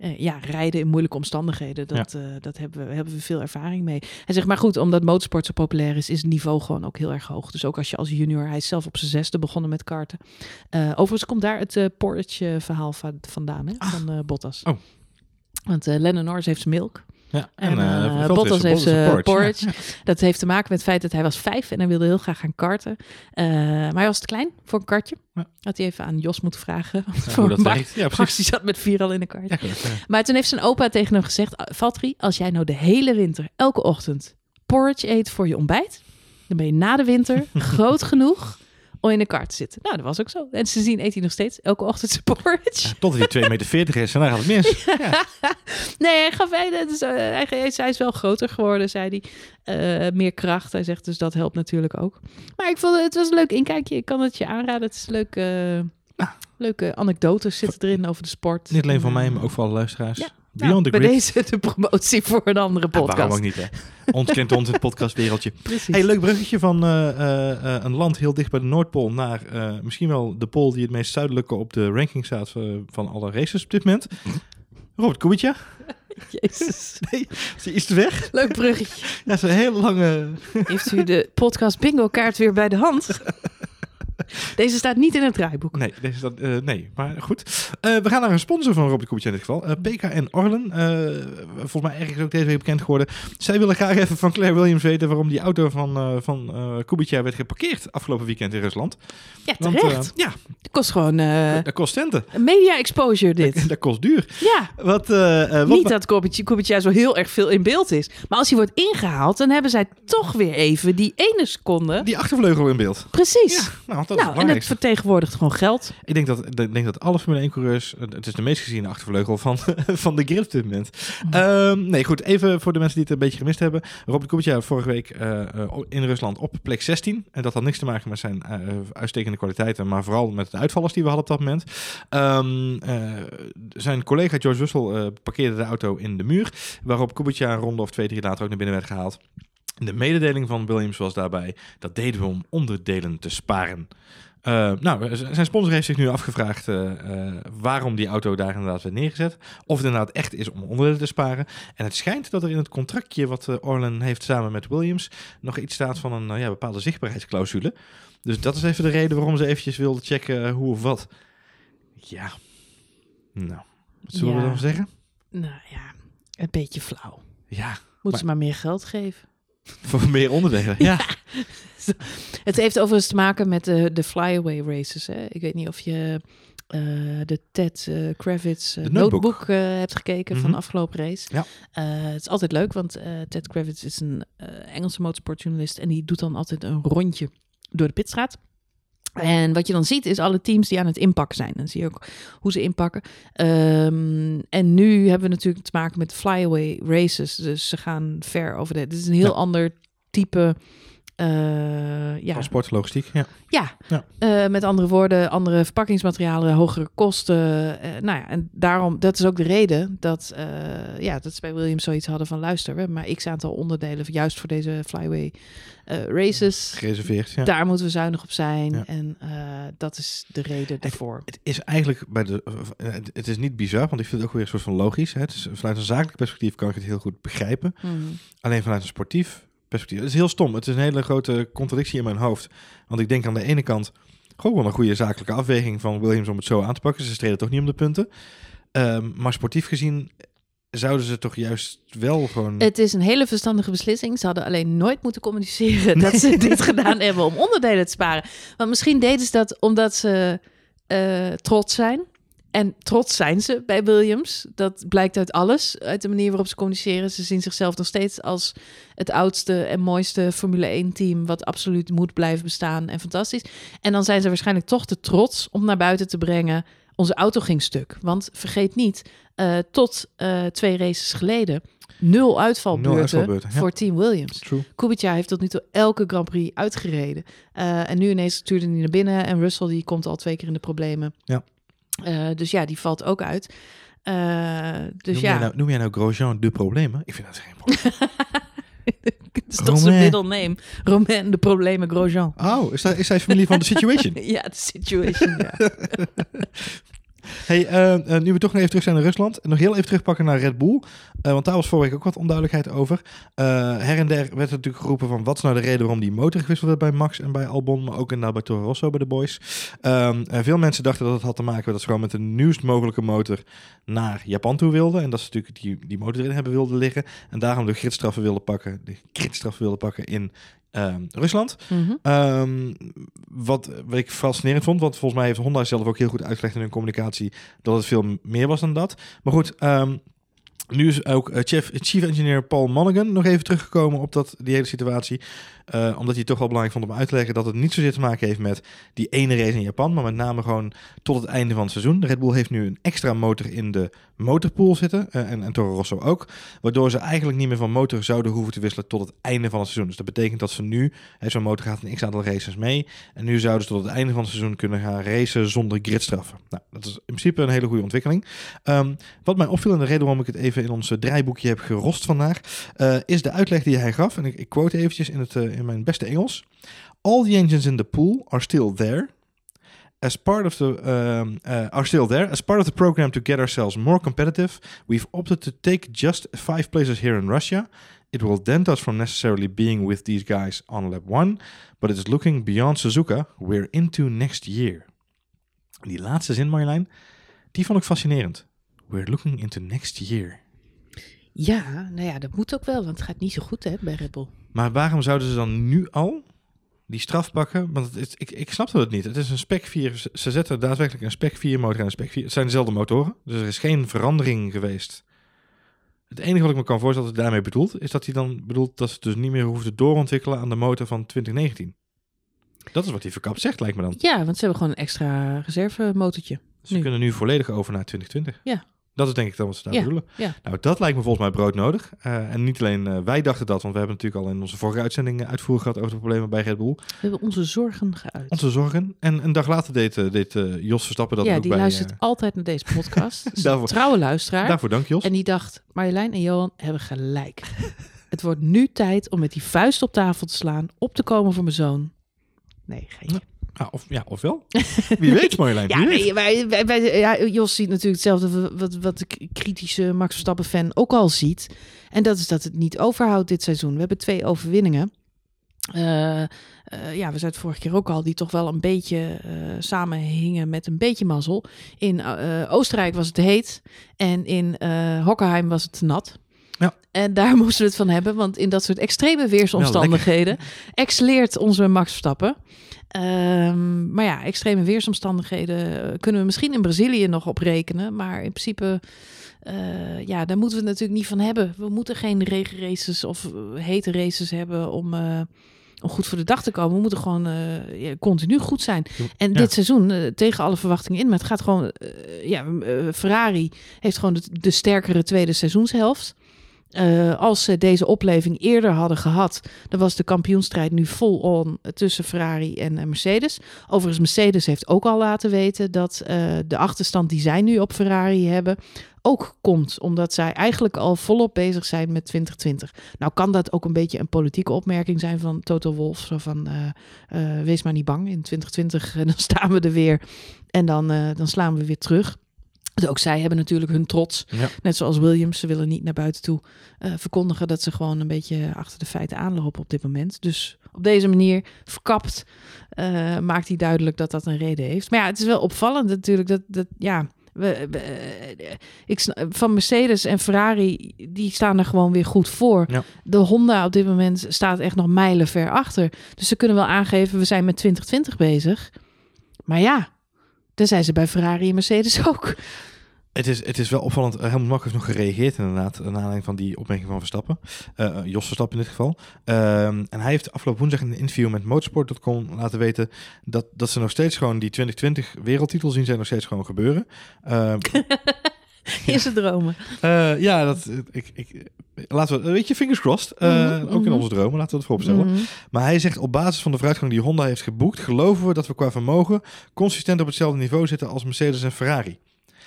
eh, ja, rijden in moeilijke omstandigheden. Dat, eh, dat hebben, we, hebben we veel ervaring mee. Hij zegt maar goed, omdat motorsport zo populair is, is het niveau gewoon ook heel erg hoog. Dus ook als je als junior, hij is zelf op zijn zesde begonnen met karten. Eh, overigens komt daar het eh Porsche verhaal van, vandaan, hè, Ah. van Bottas. Oh. Want eh Lennon Norris heeft zijn milk. Ja, En, eh, eh, Bottas heeft. Porsche. Ja. Dat heeft te maken met het feit dat hij was vijf en hij wilde heel graag gaan karten. Eh, maar hij was te klein voor een kartje. Ja. Had hij even aan Jos moeten vragen. Voor dat een. Ja, precies. die zat met vier al in een kart. Maar toen heeft zijn opa tegen hem gezegd... "Ah, Valtteri, als jij nou de hele winter, elke ochtend... porridge eet voor je ontbijt... dan ben je na de winter groot genoeg om in kart te zitten. Nou, dat was ook zo. En ze zien eet hij nog steeds elke ochtend zijn porridge. Ja, Totdat hij 2,40 meter is en dan gaat het mis. Ja. Nee, hij gaf hij, eh, hij, hij- hij is wel groter geworden, zei hij. Eh, meer kracht. Hij zegt dus dat helpt natuurlijk ook. Maar ik vond het, was een leuk inkijkje. Ik kan het je aanraden. Het is leuk. eh, leuke anekdotes zitten erin over de sport. Niet alleen voor En, mij, maar ook voor alle luisteraars. ja. Beyond the bij Grid. deze de promotie voor een andere Ja, podcast. waarom ook niet, hè? Ontkent ons in het podcastwereldje. Precies. Hey, leuk bruggetje van eh, eh, eh, een land heel dicht bij de Noordpool naar misschien wel de pool die het meest zuidelijke op de ranking staat van alle races op dit moment. Robert Kubica, Jezus. is die is weg. Leuk bruggetje. Ja, zo'n hele lange... Heeft u de podcast bingo kaart weer bij de hand? Deze staat niet in het draaiboek. Nee, deze dat, eh, nee, maar goed. Eh, we gaan naar een sponsor van Robert Kubica in dit geval. Eh, PKN Orlen. volgens mij ergens ook deze week bekend geworden. Zij willen graag even van Claire Williams weten waarom die auto van, van Kubica werd geparkeerd afgelopen weekend in Rusland. Ja, terecht. ja, Het kost gewoon dat kost centen. media exposure dit. Dat kost duur. Ja, Wat, wat niet dat Kubica zo heel erg veel in beeld is. Maar als hij wordt ingehaald, dan hebben zij toch weer even die ene seconde. Die achtervleugel in beeld. Precies. Ja, nou, dat nou, en belangrijkste. vertegenwoordigt gewoon geld. Ik denk dat, ik denk dat alle Formule 1-coureurs... Het is de meest geziene achtervleugel van, van de grid op dit moment. Mhm. Ehm, nee, goed. Even voor de mensen die het een beetje gemist hebben. Robert Kubica vorige week eh, eh, in Rusland op plek 16. En dat had niks te maken met zijn eh, uitstekende kwaliteiten, maar vooral met de uitvallers die we hadden op dat moment. Ehm, eh, zijn collega George Russell parkeerde de auto in de muur, waarop Kubica een ronde of twee, drie later ook naar binnen werd gehaald. De mededeling van Williams was daarbij, dat deden we om onderdelen te sparen. Uh, nou, zijn sponsor heeft zich nu afgevraagd uh, uh, waarom die auto daar inderdaad werd neergezet. Of het inderdaad echt is om onderdelen te sparen. En het schijnt dat er in het contractje wat Orlen heeft samen met Williams nog iets staat van een ja, bepaalde zichtbaarheidsclausule. Dus dat is even de reden waarom ze eventjes wilden checken hoe of wat. Ja, nou, wat zullen Ja. we dan zeggen? Nou ja, een beetje flauw. Ja, Moet Maar- ze maar meer geld geven. Voor meer onderdelen. Ja, Het heeft overigens te maken met de, de flyaway races. Hè? Ik weet niet of je eh, de Ted eh, Kravitz eh, De notebook. notebook eh, hebt gekeken van Mhm. de afgelopen race. Ja. Eh, het is altijd leuk, want eh, Ted Kravitz is een eh, Engelse motorsportjournalist en die doet dan altijd een rondje door de pitstraat. En wat je dan ziet is alle teams die aan het inpakken zijn. Dan zie je ook hoe ze inpakken. Ehm, en nu hebben we natuurlijk te maken met flyaway races. Dus ze gaan ver over de... Dit is een heel Ja. ander type... eh, ja, transport, logistiek. Ja. ja, Ja. Eh, met andere woorden, andere verpakkingsmaterialen, hogere kosten. eh, nou ja, en daarom, dat is ook de reden dat, ja, dat ze bij Williams zoiets hadden van luister, we hebben maar x aantal onderdelen, juist voor deze flyway races. Gereserveerd. Ja. Daar moeten we zuinig op zijn. Ja. En dat is de reden daarvoor. Het is eigenlijk bij de. het- Het is niet bizar, want ik vind het ook weer een soort van logisch. Hè. Het is, vanuit een zakelijk perspectief kan ik het heel goed begrijpen. Mhm. Alleen vanuit een sportief perspectief. Het is heel stom. Het is een hele grote contradictie in mijn hoofd. Want ik denk aan de ene kant. Gewoon wel een goede zakelijke afweging van Williams om het zo aan te pakken. Ze streden toch niet om de punten. Ehm, maar sportief gezien zouden ze toch juist wel gewoon. Het is een hele verstandige beslissing. Ze hadden alleen nooit moeten communiceren dat ze dit gedaan hebben om onderdelen te sparen. Want misschien deden ze dat omdat ze eh, trots zijn. En trots zijn ze bij Williams. Dat blijkt uit alles, uit de manier waarop ze communiceren. Ze zien zichzelf nog steeds als het oudste en mooiste Formule 1-team... wat absoluut moet blijven bestaan en fantastisch. En dan zijn ze waarschijnlijk toch te trots om naar buiten te brengen... onze auto ging stuk. Want vergeet niet, eh, tot eh, twee races geleden... nul uitvalbeurten, Nul uitvalbeurten, ja. voor Team Williams. True. Kubica heeft tot nu toe elke Grand Prix uitgereden. Eh, en nu ineens stuurde hij naar binnen. En Russell die komt al twee keer in de problemen. Ja. Eh, dus ja, die valt ook uit. Eh, dus noem, ja, jij nou, noem jij nou Grosjean de problemen? Ik vind dat geen probleem. het is toch zijn middle name. Romain de problemen Grosjean. Oh, is, dat, is hij familie van de Situation? ja, de situation. Ja. Hey, eh, nu we toch nog even terug zijn naar Rusland. en Nog heel even terugpakken naar Red Bull. Eh, want daar was vorige week ook wat onduidelijkheid over. Eh, her en der werd er natuurlijk geroepen van... wat is nou de reden waarom die motor gewisseld werd bij Max en bij Albon... maar ook inderdaad bij Toro Rosso bij de boys. Ehm, en veel mensen dachten dat het had te maken met... dat ze gewoon met de nieuwst mogelijke motor naar Japan toe wilden. En dat ze natuurlijk die, die motor erin hebben wilden liggen. En daarom de gridstraffen wilden pakken... de gridstraffen wilden pakken in ehm, Rusland. Mhm. Ehm, wat, wat ik fascinerend vond, want volgens mij heeft Honda zelf ook heel goed uitgelegd in hun communicatie dat het veel meer was dan dat. Maar goed, nu is ook eh, Chief, Chief Engineer Paul Monaghan nog even teruggekomen op dat, die hele situatie. Eh, omdat hij het toch wel belangrijk vond om uit te leggen dat het niet zozeer te maken heeft met die ene race in Japan, maar met name gewoon tot het einde van het seizoen. De Red Bull heeft nu een extra motor in de motorpool zitten eh, en, en Toro Rosso ook, waardoor ze eigenlijk niet meer van motor zouden hoeven te wisselen tot het einde van het seizoen. Dus dat betekent dat ze nu, zo'n motor gaat een x aantal races mee, en nu zouden ze tot het einde van het seizoen kunnen gaan racen zonder gridstraffen. Nou, dat is in principe een hele goede ontwikkeling. Ehm, wat mij opviel en de reden waarom ik het even in ons eh, draaiboekje heb gerost vandaag, eh, is de uitleg die hij gaf. En ik, ik quote eventjes in, het, eh, in mijn beste Engels. All the engines in the pool are still there. As part of the uh, are still there. As part of the program to get ourselves more competitive, we've opted to take just five places here in Russia. It will dent us from necessarily being with these guys on lap one, but it is looking beyond Suzuka. We're into next year. Die laatste zin, Marjolein, die vond ik fascinerend. We're looking into next year. Ja, nou ja, dat moet ook wel, want het gaat niet zo goed hè, bij Red Bull. Maar waarom zouden ze dan nu al die straf pakken? Want het is, ik, ik snapte het niet. Het is een spec 4. Ze- Ze zetten daadwerkelijk een spec 4 motor en een spec 4. Het zijn dezelfde motoren. Dus er is geen verandering geweest. Het enige wat ik me kan voorstellen dat het daarmee bedoelt, is dat hij dan bedoelt dat ze dus niet meer hoeven te doorontwikkelen aan de motor van 2019. Dat is wat die verkapt zegt, lijkt me dan. Ja, want ze hebben gewoon een extra reservemotortje. Ze Nu. kunnen nu volledig over naar 2020. Ja. Dat is denk ik dan wat ze daar Ja, bedoelen. ja. Nou, dat lijkt me volgens mij broodnodig. Eh en niet alleen eh, wij dachten dat, want we hebben natuurlijk al in onze vorige uitzending eh, uitvoering gehad over de problemen bij Red Bull. We hebben onze zorgen geuit. Onze zorgen. En een dag later deed, deed Jos Verstappen dat ja, ook die bij... luistert eh, altijd naar deze podcast. Daarvoor- trouwe luisteraar. daarvoor dank Jos. En die dacht, Marjolein en Johan hebben gelijk. Het wordt nu tijd om met die vuist op tafel te slaan, op te komen voor mijn zoon. Nee, geen. Ah, of, ja, ofwel. Wie weet Marjolein, Ja, wie weet. nee, wij, wij, wij- ja, Jos ziet natuurlijk hetzelfde wat, wat de kritische Max Verstappen-fan ook al ziet. En dat is dat het niet overhoudt dit seizoen. We hebben twee overwinningen. Eh, eh, ja, we zeiden het vorige keer ook al, die toch wel een beetje eh, samenhingen met een beetje mazzel. In Oostenrijk was het heet en in Hockenheim was het nat. Ja. En daar moesten we het van hebben, want in dat soort extreme weersomstandigheden excelleert onze Max Verstappen. Ehm, maar ja, extreme weersomstandigheden eh, kunnen we misschien in Brazilië nog op rekenen. Maar in principe, eh, ja, daar moeten we het natuurlijk niet van hebben. We moeten geen regenraces of eh, hete races hebben om, om goed voor de dag te komen. We moeten gewoon continu goed zijn. En Ja. dit seizoen, tegen alle verwachtingen in, maar het gaat gewoon... ja, Ferrari heeft gewoon de, de sterkere tweede seizoenshelft. Eh, als ze deze opleving eerder hadden gehad, dan was de kampioenstrijd nu vol on tussen Ferrari en eh, Mercedes. Overigens, Mercedes heeft ook al laten weten dat eh, de achterstand die zij nu op Ferrari hebben, ook komt omdat zij eigenlijk al volop bezig zijn met 2020. Nou kan dat ook een beetje een politieke opmerking zijn van Toto Wolff. Zo van, wees maar niet bang, in 2020 eh, dan staan we er weer en dan, dan slaan we weer terug. Ook zij hebben natuurlijk hun trots. Ja. Net zoals Williams, ze willen niet naar buiten toe eh, verkondigen dat ze gewoon een beetje achter de feiten aanlopen op dit moment. Dus op deze manier, verkapt, eh, maakt hij duidelijk dat dat een reden heeft. Maar ja, het is wel opvallend natuurlijk dat, dat ja, we, we, eh, ik, van Mercedes en Ferrari, die staan er gewoon weer goed voor. Ja. De Honda op dit moment staat echt nog mijlen ver achter. Dus ze kunnen wel aangeven, we zijn met 2020 bezig. Maar ja, zijn ze bij Ferrari en Mercedes ook. Het is, het is wel opvallend. Eh, Helmut Marko heeft nog gereageerd inderdaad. Naar aanleiding van die opmerking van Verstappen. Eh, eh, Jos Verstappen in dit geval. Ehm, en hij heeft afgelopen woensdag in een interview met motorsport.com laten weten... Dat, dat ze nog steeds gewoon die 2020 wereldtitel zien zij nog steeds gewoon gebeuren. Ehm, In zijn dromen. eh, ja, dat, ik, ik, laten we, weet je, fingers crossed. Eh, Mhm, Ook in mhm. onze dromen, laten we het vooropstellen. Mhm. Maar hij zegt op basis van de vooruitgang die Honda heeft geboekt, geloven we dat we qua vermogen consistent op hetzelfde niveau zitten als Mercedes en Ferrari.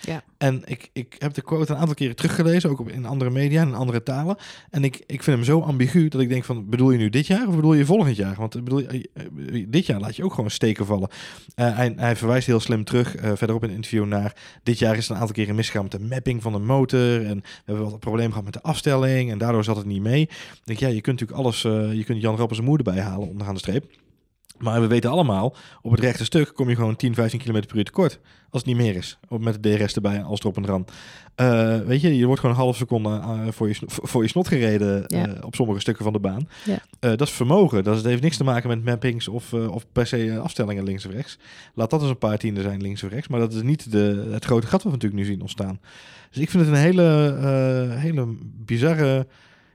Ja. En ik, ik heb de quote een aantal keren teruggelezen, ook in andere media en in andere talen. En ik, ik vind hem zo ambigu dat ik denk van, bedoel je nu dit jaar of bedoel je volgend jaar? Want ik bedoel, je, eh, dit jaar laat je ook gewoon steken vallen. Eh, hij, hij verwijst heel slim terug, eh, verderop in het interview, naar dit jaar is het een aantal keren misgegaan met de mapping van de motor. En we hebben wat problemen gehad met de afstelling en daardoor zat het niet mee. Ik denk, ja, je kunt natuurlijk alles, eh, je kunt Jan Rappers moeder erbij halen onderaan de streep. Maar we weten allemaal, op het rechte stuk kom je gewoon 10, 15 km per uur tekort. Als het niet meer is. Op- Met de DRS erbij, als erop en eraan. Eh, weet je, je wordt gewoon een half seconde eh, voor, je, voor je snot gereden Ja. eh, op sommige stukken van de baan. Ja. Dat is vermogen. Dat is- heeft niks te maken met mappings of, of per se afstellingen links of rechts. Laat dat eens een paar tienden zijn links of rechts. Maar dat is niet de, het grote gat wat we natuurlijk nu zien ontstaan. Dus ik vind het een hele, hele bizarre...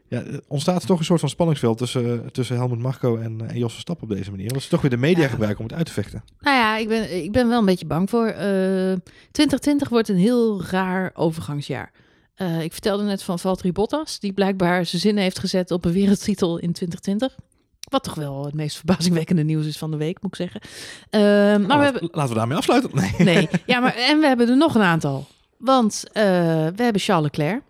Ja, er ontstaat toch een soort van spanningsveld tussen, tussen Helmut Marko en, eh, en Jos Verstappen op deze manier. Dat ze toch weer de media Ja. gebruiken om het uit te vechten. Nou ja, ik ben, ik ben wel een beetje bang voor. Eh 2020 wordt een heel raar overgangsjaar. Eh, ik vertelde net van Valtteri Bottas, die blijkbaar zijn zinnen heeft gezet op een wereldtitel in 2020. Wat toch wel het meest verbazingwekkende nieuws is van de week, moet ik zeggen. Eh, maar Nou, we hebben, Laten we daarmee afsluiten. Nee. nee, ja, maar en we hebben er nog een aantal. Want eh, we hebben Charles Leclerc,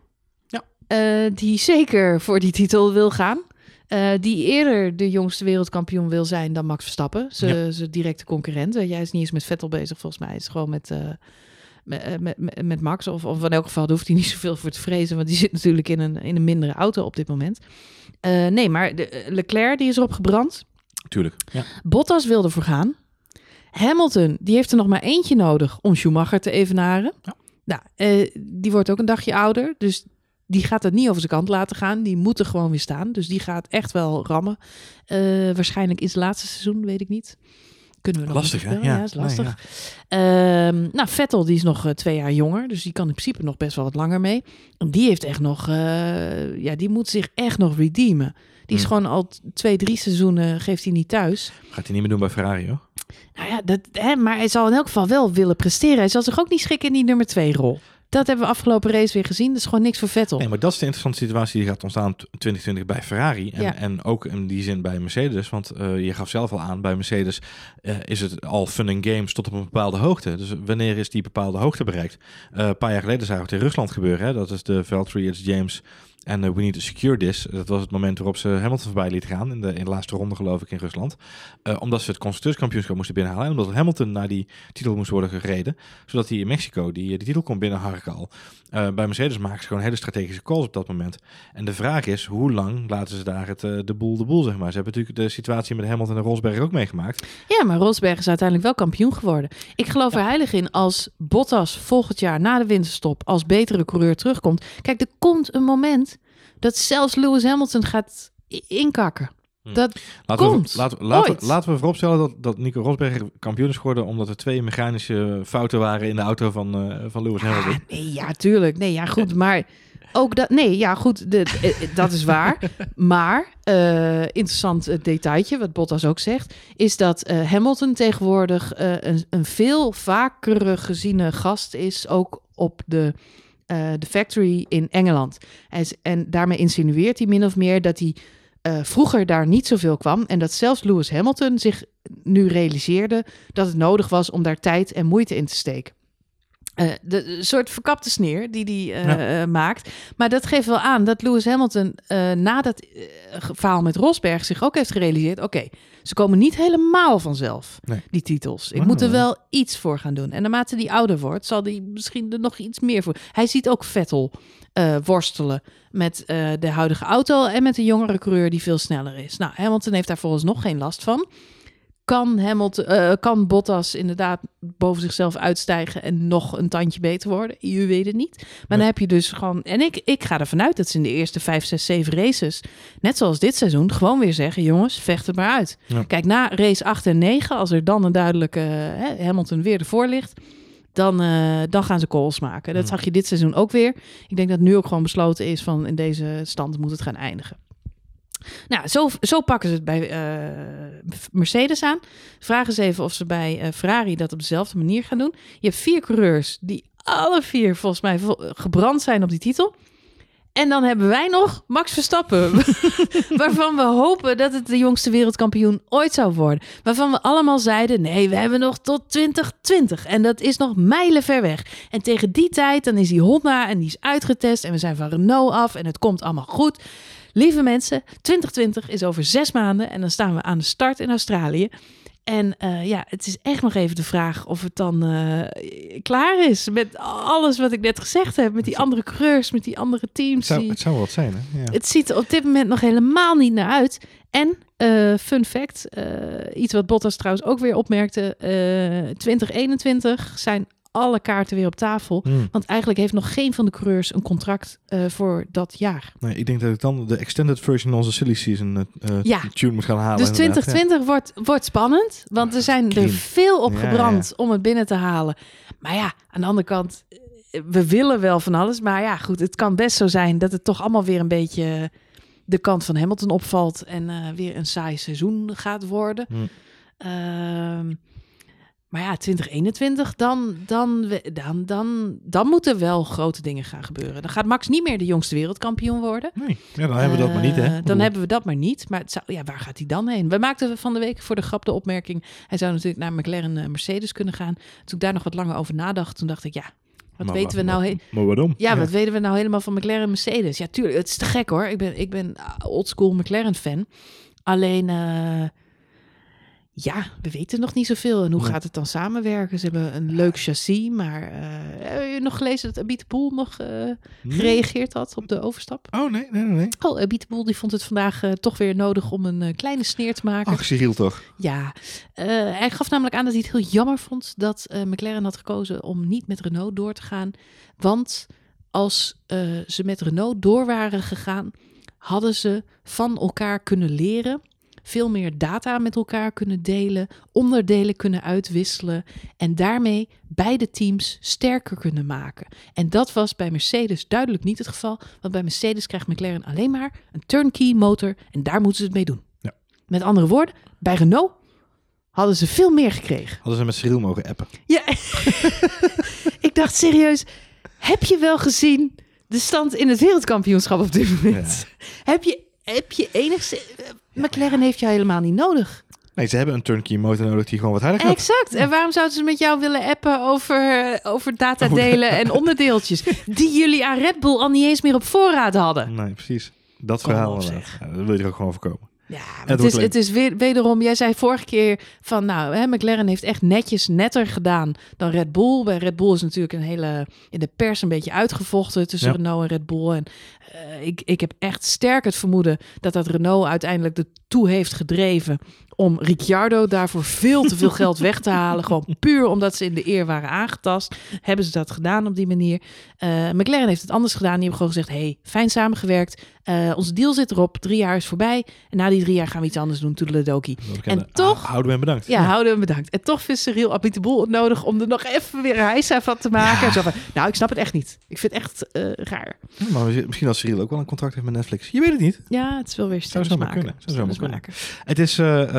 Eh, die zeker voor die titel wil gaan. Eh, die eerder de jongste wereldkampioen wil zijn dan Max Verstappen. Zijn zijn directe concurrent. Eh, Jij is niet eens met Vettel bezig, volgens mij. Hij is gewoon met, eh, met, met, Max. Of, of in elk geval, hoeft hij niet zoveel voor te vrezen. Want die zit natuurlijk in een, in een mindere auto op dit moment. Eh, nee, maar de, Leclerc die is erop gebrand. Tuurlijk. Ja. Bottas wil ervoor gaan. Hamilton, die heeft er nog maar eentje nodig om Schumacher te evenaren. Ja. Nou, eh, die wordt ook een dagje ouder. Dus die gaat het niet over zijn kant laten gaan. Die moet er gewoon weer staan. Dus die gaat echt wel rammen. Eh, waarschijnlijk in zijn laatste seizoen, weet ik niet. Kunnen we nog Lastig, hè? voorspellen. Ja. is lastig. Nee, ja. Ehm, nou, Vettel die is nog eh, twee jaar jonger, dus die kan in principe nog best wel wat langer mee. En die heeft echt nog, eh, ja, die moet zich echt nog redeemen. Die is Hmm. gewoon al twee, drie seizoenen geeft hij niet thuis. Gaat hij niet meer doen bij Ferrari, hoor. Nou ja, dat, hè, maar hij zal in elk geval wel willen presteren. Hij zal zich ook niet schikken in die nummer twee rol. Dat hebben we afgelopen race weer gezien. Dat is gewoon niks voor Vettel. Nee, maar dat is de interessante situatie die gaat ontstaan t- 2020 bij Ferrari. En, Ja. en ook in die zin bij Mercedes. Want eh, je gaf zelf al aan, bij Mercedes eh, is het al fun and games tot op een bepaalde hoogte. Dus wanneer is die bepaalde hoogte bereikt? Eh, een paar jaar geleden zagen we het in Rusland gebeuren. Hè? Dat is de Valtteri, James en eh, We Need to Secure This. Dat was het moment waarop ze Hamilton voorbij liet gaan. In de, in de laatste ronde geloof ik in Rusland. Eh, omdat ze het constructeurskampioenschap moesten binnenhalen. En omdat Hamilton naar die titel moest worden gereden. Zodat hij in Mexico die, die titel kon binnenharken al. Eh, bij Mercedes maken ze gewoon hele strategische calls op dat moment. En de vraag is, hoe lang laten ze daar het, eh, de boel de boel, zeg maar. Ze hebben natuurlijk de situatie met Hamilton en Rosberg ook meegemaakt. Ja, maar Rosberg is uiteindelijk wel kampioen geworden. Ik geloof er heilig in als Bottas volgend jaar na de winterstop als betere coureur terugkomt. Kijk, er komt een moment dat zelfs Lewis Hamilton gaat inkakken. Hm. Dat Laten Komt. we, laten, we- laten, Ooit. we, laten we vooropstellen dat, dat Nico Rosberg kampioen is geworden... omdat er twee mechanische fouten waren in de auto van, eh, van Lewis Hamilton. Ah, nee, ja, tuurlijk. Nee, ja, goed. Maar ook dat. Nee, ja, goed. De, eh, eh, dat is waar. Maar eh, interessant detailtje, wat Bottas ook zegt, is dat eh, Hamilton tegenwoordig eh, een, een veel vaker geziene gast is, ook op de. Eh, de factory in Engeland. En, en daarmee insinueert hij min of meer dat hij eh, vroeger daar niet zoveel kwam. En dat zelfs Lewis Hamilton zich nu realiseerde dat het nodig was om daar tijd en moeite in te steken. Eh, de, de soort verkapte sneer die hij eh, eh, maakt. Maar dat geeft wel aan dat Lewis Hamilton na dat verhaal met Rosberg zich ook heeft gerealiseerd: oké, ze komen niet helemaal vanzelf, Nee. die titels. Ik moet er wel iets voor gaan doen. En naarmate die ouder wordt, zal hij misschien er nog iets meer voor. Hij ziet ook Vettel worstelen met de huidige auto en met een jongere coureur die veel sneller is. Nou, Hamilton heeft daar volgens nog geen last van. Kan, Hamilton, eh, kan Bottas inderdaad boven zichzelf uitstijgen en nog een tandje beter worden? Je weet het niet. Maar dan heb je dus gewoon... En ik, ik ga ervan uit dat ze in de eerste 5, 6, 7 races... net zoals dit seizoen, gewoon weer zeggen... jongens, vecht het maar uit. Ja. Kijk, na race 8 en 9, als er dan een duidelijke hè, Hamilton weer ervoor ligt... Dan, eh, dan gaan ze calls maken. Dat Ja. zag je dit seizoen ook weer. Ik denk dat nu ook gewoon besloten is van in deze stand moet het gaan eindigen. Nou, zo, zo pakken ze het bij eh, Mercedes aan. Vraag eens even of ze bij eh, Ferrari dat op dezelfde manier gaan doen. Je hebt vier coureurs die alle vier volgens mij gebrand zijn op die titel. En dan hebben wij nog Max Verstappen, waarvan we hopen dat het de jongste wereldkampioen ooit zou worden. Waarvan we allemaal zeiden, nee, we hebben nog tot 2020 en dat is nog mijlen ver weg. En tegen die tijd, dan is die Honda en die is uitgetest en we zijn van Renault af en het komt allemaal goed. Lieve mensen, 2020 is over zes maanden en dan staan we aan de start in Australië. En eh, ja, het is echt nog even de vraag of het dan eh, klaar is met alles wat ik net gezegd heb. Met die andere coureurs, met die andere Het teams. zou, die- het zou wat zijn, hè? Ja. het ziet er op dit moment nog helemaal niet naar uit. En, eh, fun fact, iets wat Bottas trouwens ook weer opmerkte. eh 2021 zijn alle kaarten weer op tafel. Hmm. Want eigenlijk heeft nog geen van de coureurs een contract eh, voor dat jaar. Nee, ik denk dat ik dan de extended version onze silly season eh, Ja. tune moet gaan halen. Dus inderdaad. 2020 wordt, wordt spannend, want er zijn er veel op gebrand om het binnen te halen. Maar ja, aan de andere kant, we willen wel van alles. Maar ja, goed, het kan best zo zijn dat het toch allemaal weer een beetje de kant van Hamilton opvalt en weer een saai seizoen gaat worden. Hmm. Ehm, maar ja, 2021, dan, dan, dan, dan, dan moeten wel grote dingen gaan gebeuren. Dan gaat Max niet meer de jongste wereldkampioen worden. Nee, ja, dan hebben we dat maar niet, hè? Eh, Dan bedoel, hebben we dat maar niet. Maar het zou, ja, waar gaat hij dan heen? We maakten van de week voor de grap de opmerking... hij zou natuurlijk naar McLaren eh, Mercedes kunnen gaan. Toen ik daar nog wat langer over nadacht, toen dacht ik... ja, wat maar weten we nou... wa- he- Maar waarom? ja, wat weten we nou helemaal van McLaren en Mercedes? Ja, tuurlijk, het is te gek hoor. Ik ben, ik ben oldschool McLaren-fan. Alleen, eh, ja, we weten nog niet zoveel. En hoe Nee. gaat het dan samenwerken? Ze hebben een leuk chassis, maar... eh, heb je nog gelezen dat Abit de Poel nog eh, Nee. gereageerd had op de overstap? Oh, nee, nee, nee. Oh, Abit de Poel die vond het vandaag eh, toch weer nodig om een kleine sneer te maken. Ach, Cyril toch? Ja, hij gaf namelijk aan dat hij het heel jammer vond dat McLaren had gekozen om niet met Renault door te gaan. Want als ze met Renault door waren gegaan, hadden ze van elkaar kunnen leren veel meer data met elkaar kunnen delen, onderdelen kunnen uitwisselen en daarmee beide teams sterker kunnen maken. En dat was bij Mercedes duidelijk niet het geval, want bij Mercedes krijgt McLaren alleen maar een turnkey motor en daar moeten ze het mee doen. Ja. Met andere woorden, bij Renault hadden ze veel meer gekregen. Hadden ze met Cyril mogen appen. Ja, ik dacht serieus, heb je wel gezien de stand in het wereldkampioenschap op dit moment? Heb je, heb je enigszins... McLaren heeft jou helemaal niet nodig. Nee, ze hebben een turnkey motor nodig die gewoon wat harder gaat. Exact. En waarom zouden ze met jou willen appen over, over datadelen en onderdeeltjes... die jullie aan Red Bull al niet eens meer op voorraad hadden? Nee, precies. Dat Kom verhaal op. Ja, dat wil je er ook gewoon voorkomen. Ja, Het maar het, wordt is, het is weer, wederom, jij zei vorige keer van, nou, hè, McLaren heeft echt netjes netter gedaan dan Red Bull. Bij Red Bull is natuurlijk een hele, in de pers een beetje uitgevochten tussen Ja. Renault en Red Bull. En eh, ik, ik heb echt sterk het vermoeden dat dat Renault uiteindelijk ertoe heeft gedreven om Ricciardo daarvoor veel te veel geld weg te halen. Gewoon puur omdat ze in de eer waren aangetast. Hebben ze dat gedaan op die manier. Eh, McLaren heeft het anders gedaan. Die hebben gewoon gezegd, hey, fijn samengewerkt. Eh, onze deal zit erop. Drie jaar is voorbij. En na die drie jaar gaan we iets anders doen. Toedeledokie. Dat En toch- Houden we hem bedankt. Ja, houden we bedankt. En toch vindt Cyril Abiteboel het nodig om er nog even weer een heisa van te maken. Ja. Zo van, nou, ik snap het echt niet. Ik vind het echt eh, raar. Ja, Maar misschien als Cyril ook wel een contract heeft met Netflix. Je weet het niet. Ja, het is wel weer Zou stellers zomaar maken. kunnen. Zou kunnen. maken. Het is,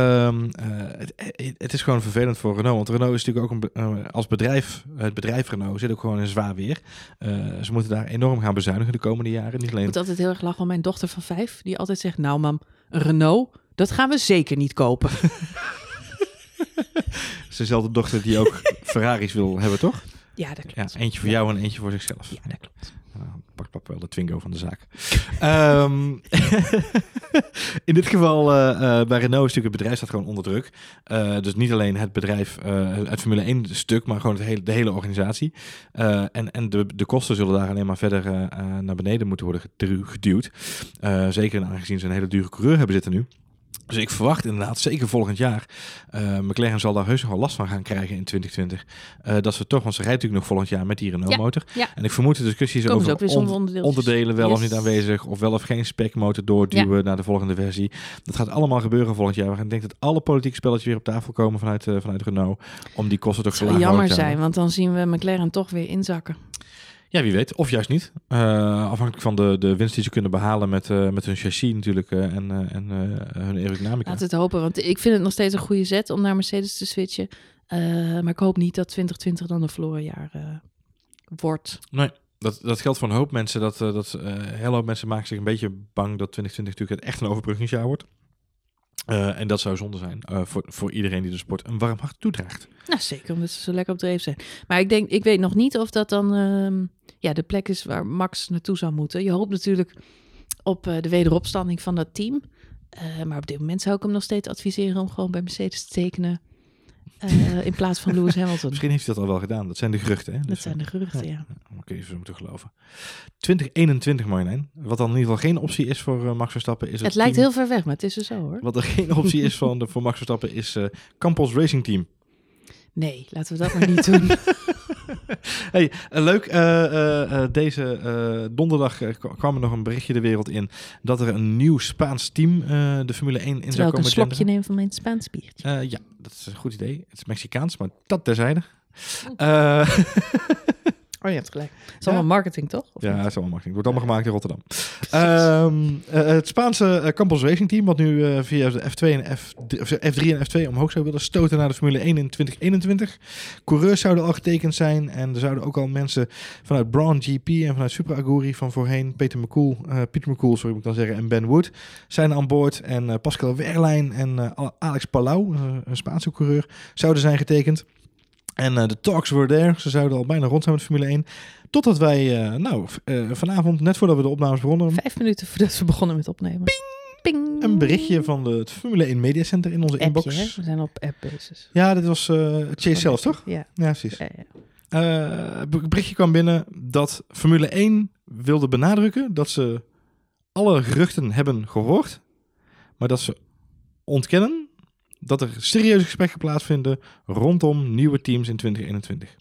eh, ehm, eh, het, het is gewoon vervelend voor Renault. Want Renault is natuurlijk ook een, eh, als bedrijf, het bedrijf Renault zit ook gewoon in zwaar weer. Eh, ze moeten daar enorm gaan bezuinigen de komende jaren. Niet Ik alleen moet altijd heel erg lachen om mijn dochter van vijf. Die altijd zegt, nou mam, Renault, dat gaan we zeker niet kopen. Het is dezelfde dochter die ook Ferraris wil hebben, toch? Ja, dat Ja, klopt. eentje voor jou en eentje voor zichzelf. Ja, dat klopt. Papa wel de Twingo van de zaak. Ehm, in dit geval, eh, eh, bij Renault is natuurlijk het bedrijf staat gewoon onder druk. Eh, dus niet alleen het bedrijf, het Formule 1 stuk, maar gewoon het hele, de hele organisatie. En en de, de kosten zullen daar alleen maar verder naar beneden moeten worden geduwd. Zeker aangezien ze een hele dure coureur hebben zitten nu. Dus ik verwacht inderdaad, zeker volgend jaar, eh, McLaren zal daar heus nog wel last van gaan krijgen in 2020. Eh, dat ze toch, want ze rijdt natuurlijk nog volgend jaar met die Renault Ja, motor. ja. En ik vermoed de discussies Komen over onderdelen wel of niet aanwezig, of wel of geen specmotor doorduwen naar de volgende versie. Dat gaat allemaal gebeuren volgend jaar. Ik denk dat alle politieke spelletjes weer op tafel komen vanuit, eh, vanuit Renault, om die kosten toch zo laag jammer mogelijk te zijn, houden. want dan zien we McLaren toch weer inzakken. Ja, wie weet. Of juist niet. Eh, afhankelijk van de, de winst die ze kunnen behalen met, eh, met hun chassis natuurlijk eh, en, en hun aerodynamica. Laten we het hopen, want ik vind het nog steeds een goede zet om naar Mercedes te switchen. Maar ik hoop niet dat 2020 dan een verloren jaar wordt. Dat, dat geldt voor een hoop mensen. Dat, dat, hele hoop mensen maken zich een beetje bang dat 2020 natuurlijk echt een overbruggingsjaar wordt. En dat zou zonde zijn voor, voor iedereen die de sport een warm hart toedraagt. Nou, zeker omdat ze zo lekker op dreef zijn. Maar ik denk, ik weet nog niet of dat dan ehm, ja, de plek is waar Max naartoe zou moeten. Je hoopt natuurlijk op eh, de wederopstanding van dat team. Eh, maar op dit moment zou ik hem nog steeds adviseren om gewoon bij Mercedes te tekenen. eh, in plaats van Lewis Hamilton. Misschien heeft hij dat al wel gedaan. Dat zijn de geruchten. Hè? Dat Dus, zijn de geruchten, ja. Je ze moeten geloven. 2021, Marjolein. Wat dan in ieder geval geen optie is voor eh, Max Verstappen. Is het Het lijkt team- heel ver weg, maar het is er zo hoor. Wat er geen optie is van de, voor Max Verstappen is Campos Racing Team. Nee, laten we dat maar niet doen. Hey, eh, leuk. eh, eh, deze donderdag kwam er nog een berichtje de wereld in dat er een nieuw Spaans team de Formule 1 in zou Terwijl ik komen een slokje neem van mijn Spaans biertje. Ja, dat is een goed idee. Het is Mexicaans, maar dat terzijde. Oh, je hebt gelijk. Het is allemaal marketing, toch? Of ja, niet? is allemaal marketing. Het wordt allemaal gemaakt in Rotterdam. Ehm, eh, het Spaanse eh, Campos Racing Team, wat nu eh, via de F2 en F3, of F3 en F2 omhoog zou willen stoten naar de Formule 1 in 2021. Coureurs zouden al getekend zijn en er zouden ook al mensen vanuit Braun GP en vanuit Super Aguri van voorheen, Peter McCool, Pieter McCool, sorry moet ik dan zeggen, en Ben Wood zijn aan boord. En Pascal Wehrlein en Alex Palau, een Spaanse coureur, zouden zijn getekend. En eh, de talks were there. Ze zouden al bijna rond zijn met Formule 1. Totdat wij, eh, nou, eh, vanavond, net voordat we de opnames begonnen, Vijf minuten voordat we begonnen met opnemen. Ping! een berichtje van de, het Formule 1 Media Center in onze Appje, inbox. hè? We zijn op app-basis. Ja, dit was Chase zelf, toch? Ja. Ja, precies. ja, ja. Het berichtje kwam binnen dat Formule 1 wilde benadrukken dat ze alle geruchten hebben gehoord, maar dat ze ontkennen dat er serieuze gesprekken plaatsvinden rondom nieuwe teams in 2021.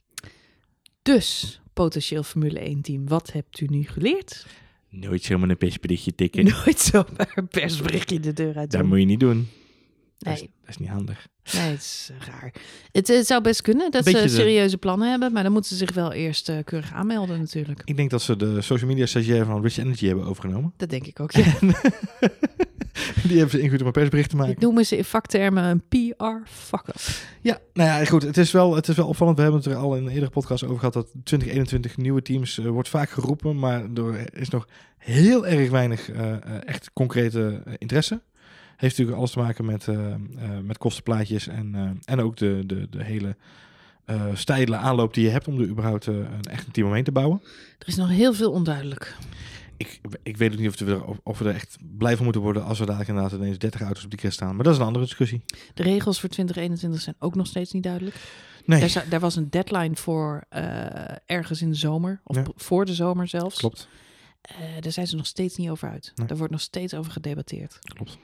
Dus, potentieel Formule 1 team, wat hebt u nu geleerd? Nooit zomaar een persberichtje tikken. Nooit zomaar een persberichtje de deur uit Dat moet je niet doen. Dat, is, Nee. dat is niet handig. Nee, het is eh, raar. Het eh, zou best kunnen dat Beetje ze de- serieuze plannen hebben, maar dan moeten ze zich wel eerst eh, keurig aanmelden natuurlijk. Ik denk dat ze de social media stagiair van Rich Energy hebben overgenomen. Dat denk ik ook. Ja. Die hebben ze ingehuurd om een persbericht te maken. Dit noemen ze in vaktermen een PR-fuck-up. Ja, nou ja, goed. Het is, wel, het is wel opvallend. We hebben het er al in een eerdere podcast over gehad dat 2021 nieuwe teams wordt vaak geroepen, maar er is nog heel erg weinig echt concrete interesse. Heeft natuurlijk alles te maken met, eh, eh, met kostenplaatjes en, eh, en ook de, de, de hele steile aanloop die je hebt om er überhaupt een echt een team omheen te bouwen. Er is nog heel veel onduidelijk. Ik, ik weet ook niet of we, er, of- we er echt blij van moeten worden als we dadelijk inderdaad ineens 30 auto's op die kist staan. Maar dat is een andere discusussie. De regels voor 2021 zijn ook nog steeds niet duidelijk. Nee, Daar, was een deadline voor ergens in de zomer, of Ja. voor de zomer zelfs. klopt. Daar zijn ze nog steeds niet over uit. Nee. Daar wordt nog steeds over gedebatteerd. Klopt.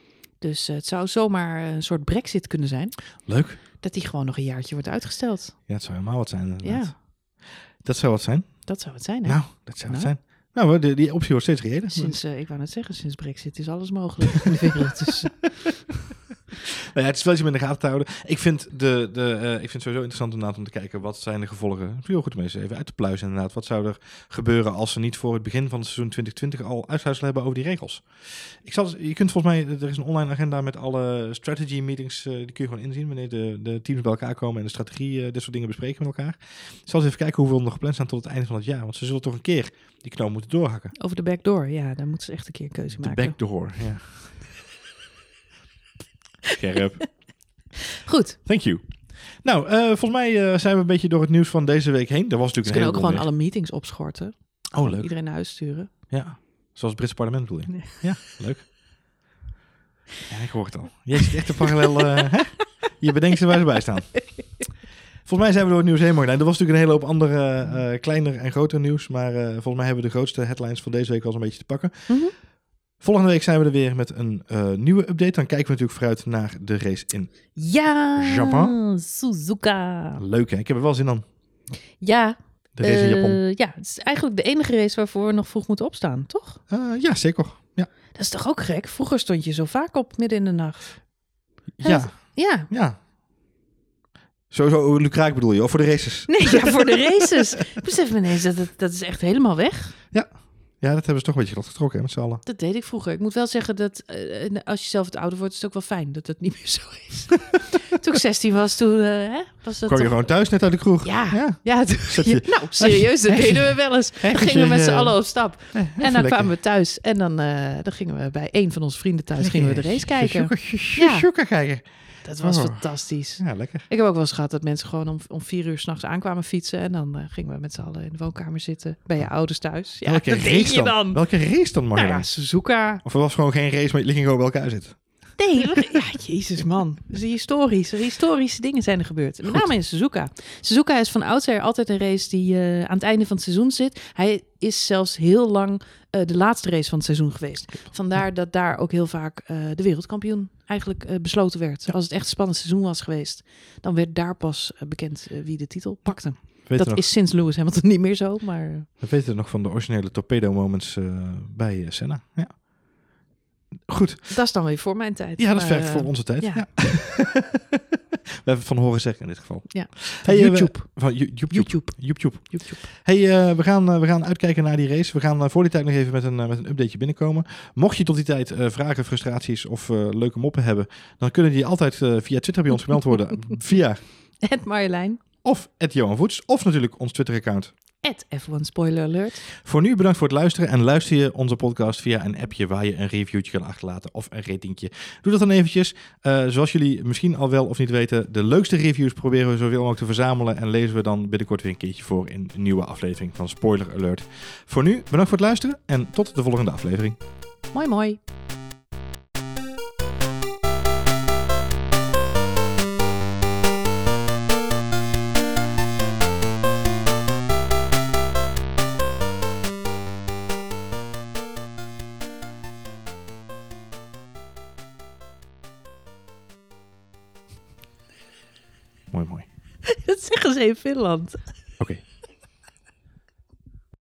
Dus eh, het zou zomaar een soort brexit kunnen zijn. Leuk. Dat die gewoon nog een jaartje wordt uitgesteld. Ja, het zou helemaal wat zijn inderdaad. Ja, Dat zou wat zijn. dat zou het zijn. Hè? Nou, dat zou het Nou. zijn. Nou, die, die optie wordt steeds reëler. Sinds, eh, ik wou net zeggen, sinds brexit is alles mogelijk in de wereld. Dus, eh, ja, het is wel iets om in de gaten te houden. Ik vind, de, de, eh, ik vind het sowieso interessant inderdaad om te kijken wat zijn de gevolgen. Het is heel goed om eens even uit te pluizen inderdaad. Wat zou er gebeuren als ze niet voor het begin van het seizoen 2020 al uitsluitsel hebben over die regels? Ik zal, je kunt volgens mij, er is een online agenda met alle strategy meetings, eh, die kun je gewoon inzien wanneer de, de teams bij elkaar komen en de strategie, eh, dit soort dingen bespreken met elkaar. Ik zal eens even kijken hoeveel er nog gepland staan tot het einde van het jaar. Want ze zullen toch een keer die knoop moeten doorhakken. over de backdoor, ja, daar moeten ze echt een keer een keuze De maken. backdoor, ja. Scherp. Goed, Thank you. Nou, eh, volgens mij eh, zijn we een beetje door het nieuws van deze week heen. Er was ze natuurlijk kunnen een ook gewoon alle meetings opschorten. Oh, leuk. Iedereen naar huis sturen. Ja, zoals het Britse parlement bedoel je? Nee. Ja, leuk. Ja, ik hoor het al. Jij zit echt een parallel... eh, hè? Je bedenkt ze waar ze bij staan. Volgens mij zijn we door het nieuws heen mogen. Er was natuurlijk een hele hoop andere, kleiner en groter nieuws. Maar volgens mij hebben we de grootste headlines van deze week wel eens een beetje te pakken. Mhm. Volgende week zijn we er weer met een eh, nieuwe update. Dan kijken we natuurlijk vooruit naar de race in Ja, Japan? Suzuka. Leuk, hè? Ik heb er wel zin aan. Ja, De race in eh, Japan. ja, het is eigenlijk de enige race waarvoor we nog vroeg moeten opstaan, toch? Eh, ja, zeker. Ja. Dat is toch ook gek? Vroeger stond je zo vaak op midden in de nacht. Ja, Ja, ja. Sowieso Lukraak bedoel je, of voor de races? nee, ja, voor de races. Ik besef me ineens dat het, dat is echt helemaal weg. Ja, dat hebben ze toch een beetje glad getrokken hè, met z'n allen. Dat deed ik vroeger. Ik moet wel zeggen dat eh, als je zelf het ouder wordt, is het ook wel fijn dat het niet meer zo is. toen ik 16 was, toen eh, hè, was dat Kwam je toch- gewoon thuis net uit de kroeg? Ja, Ja. ja, toen- nou serieus, dat deden we wel eens. Dan gingen we met z'n eh, allen op stap. eh, En dan lekker. kwamen we thuis en dan, eh, dan gingen we bij een van onze vrienden thuis gingen we de race kijken. Ja. Ja. kijken. Dat was Oh. fantastisch. Ja, lekker. Ik heb ook wel eens gehad dat mensen gewoon om, om vier uur s'nachts aankwamen fietsen. En dan eh, gingen we met z'n allen in de woonkamer zitten. Bij je ouders thuis. Ja, Welke dat race deed je dan? dan. Welke race dan, mag Nou ja? Suzuka. Of er was gewoon geen race, maar je ging gewoon bij elkaar zitten. Nee, we- ja, jezus man. Dus historische, historische dingen zijn er gebeurd. Met name in Suzuka. Suzuka is van oudsher altijd een race die eh, aan het einde van het seizoen zit. Hij is zelfs heel lang eh, de laatste race van het seizoen geweest. Vandaar dat daar ook heel vaak eh, de wereldkampioen eigenlijk besloten werd. Als het echt een spannend seizoen was geweest, dan werd daar pas bekend wie de titel pakte. Weet dat nog, is sinds Lewis Hamilton niet meer zo, maar... we weten nog van de originele torpedo moments bij Senna. Ja. Goed. Dat is dan weer voor mijn tijd. Ja, dat is ver eh, voor onze tijd. Ja. ja. we hebben het van horen zeggen in dit geval. Ja. Hey, eh, we- YouTube. Van Yo- YouTube. YouTube. YouTube. YouTube. Hey, eh, we, gaan, we gaan uitkijken naar die race. We gaan voor die tijd nog even met een, met een updateje binnenkomen. Mocht je tot die tijd vragen, frustraties of leuke moppen hebben, dan kunnen die altijd via Twitter bij ons gemeld worden. via Het Marjolein. of Johan Voets, of natuurlijk ons Twitter-account. Het F1 Spoiler Alert. Voor nu bedankt voor het luisteren en luister je onze podcast via een appje waar je een reviewtje kan achterlaten of een ratingje. Doe dat dan eventjes. Eh, zoals jullie misschien al wel of niet weten, de leukste reviews proberen we zoveel mogelijk te verzamelen en lezen we dan binnenkort weer een keertje voor in een nieuwe aflevering van Spoiler Alert. Voor nu bedankt voor het luisteren en tot de volgende aflevering. Mooi, mooi. In Finland. Oké.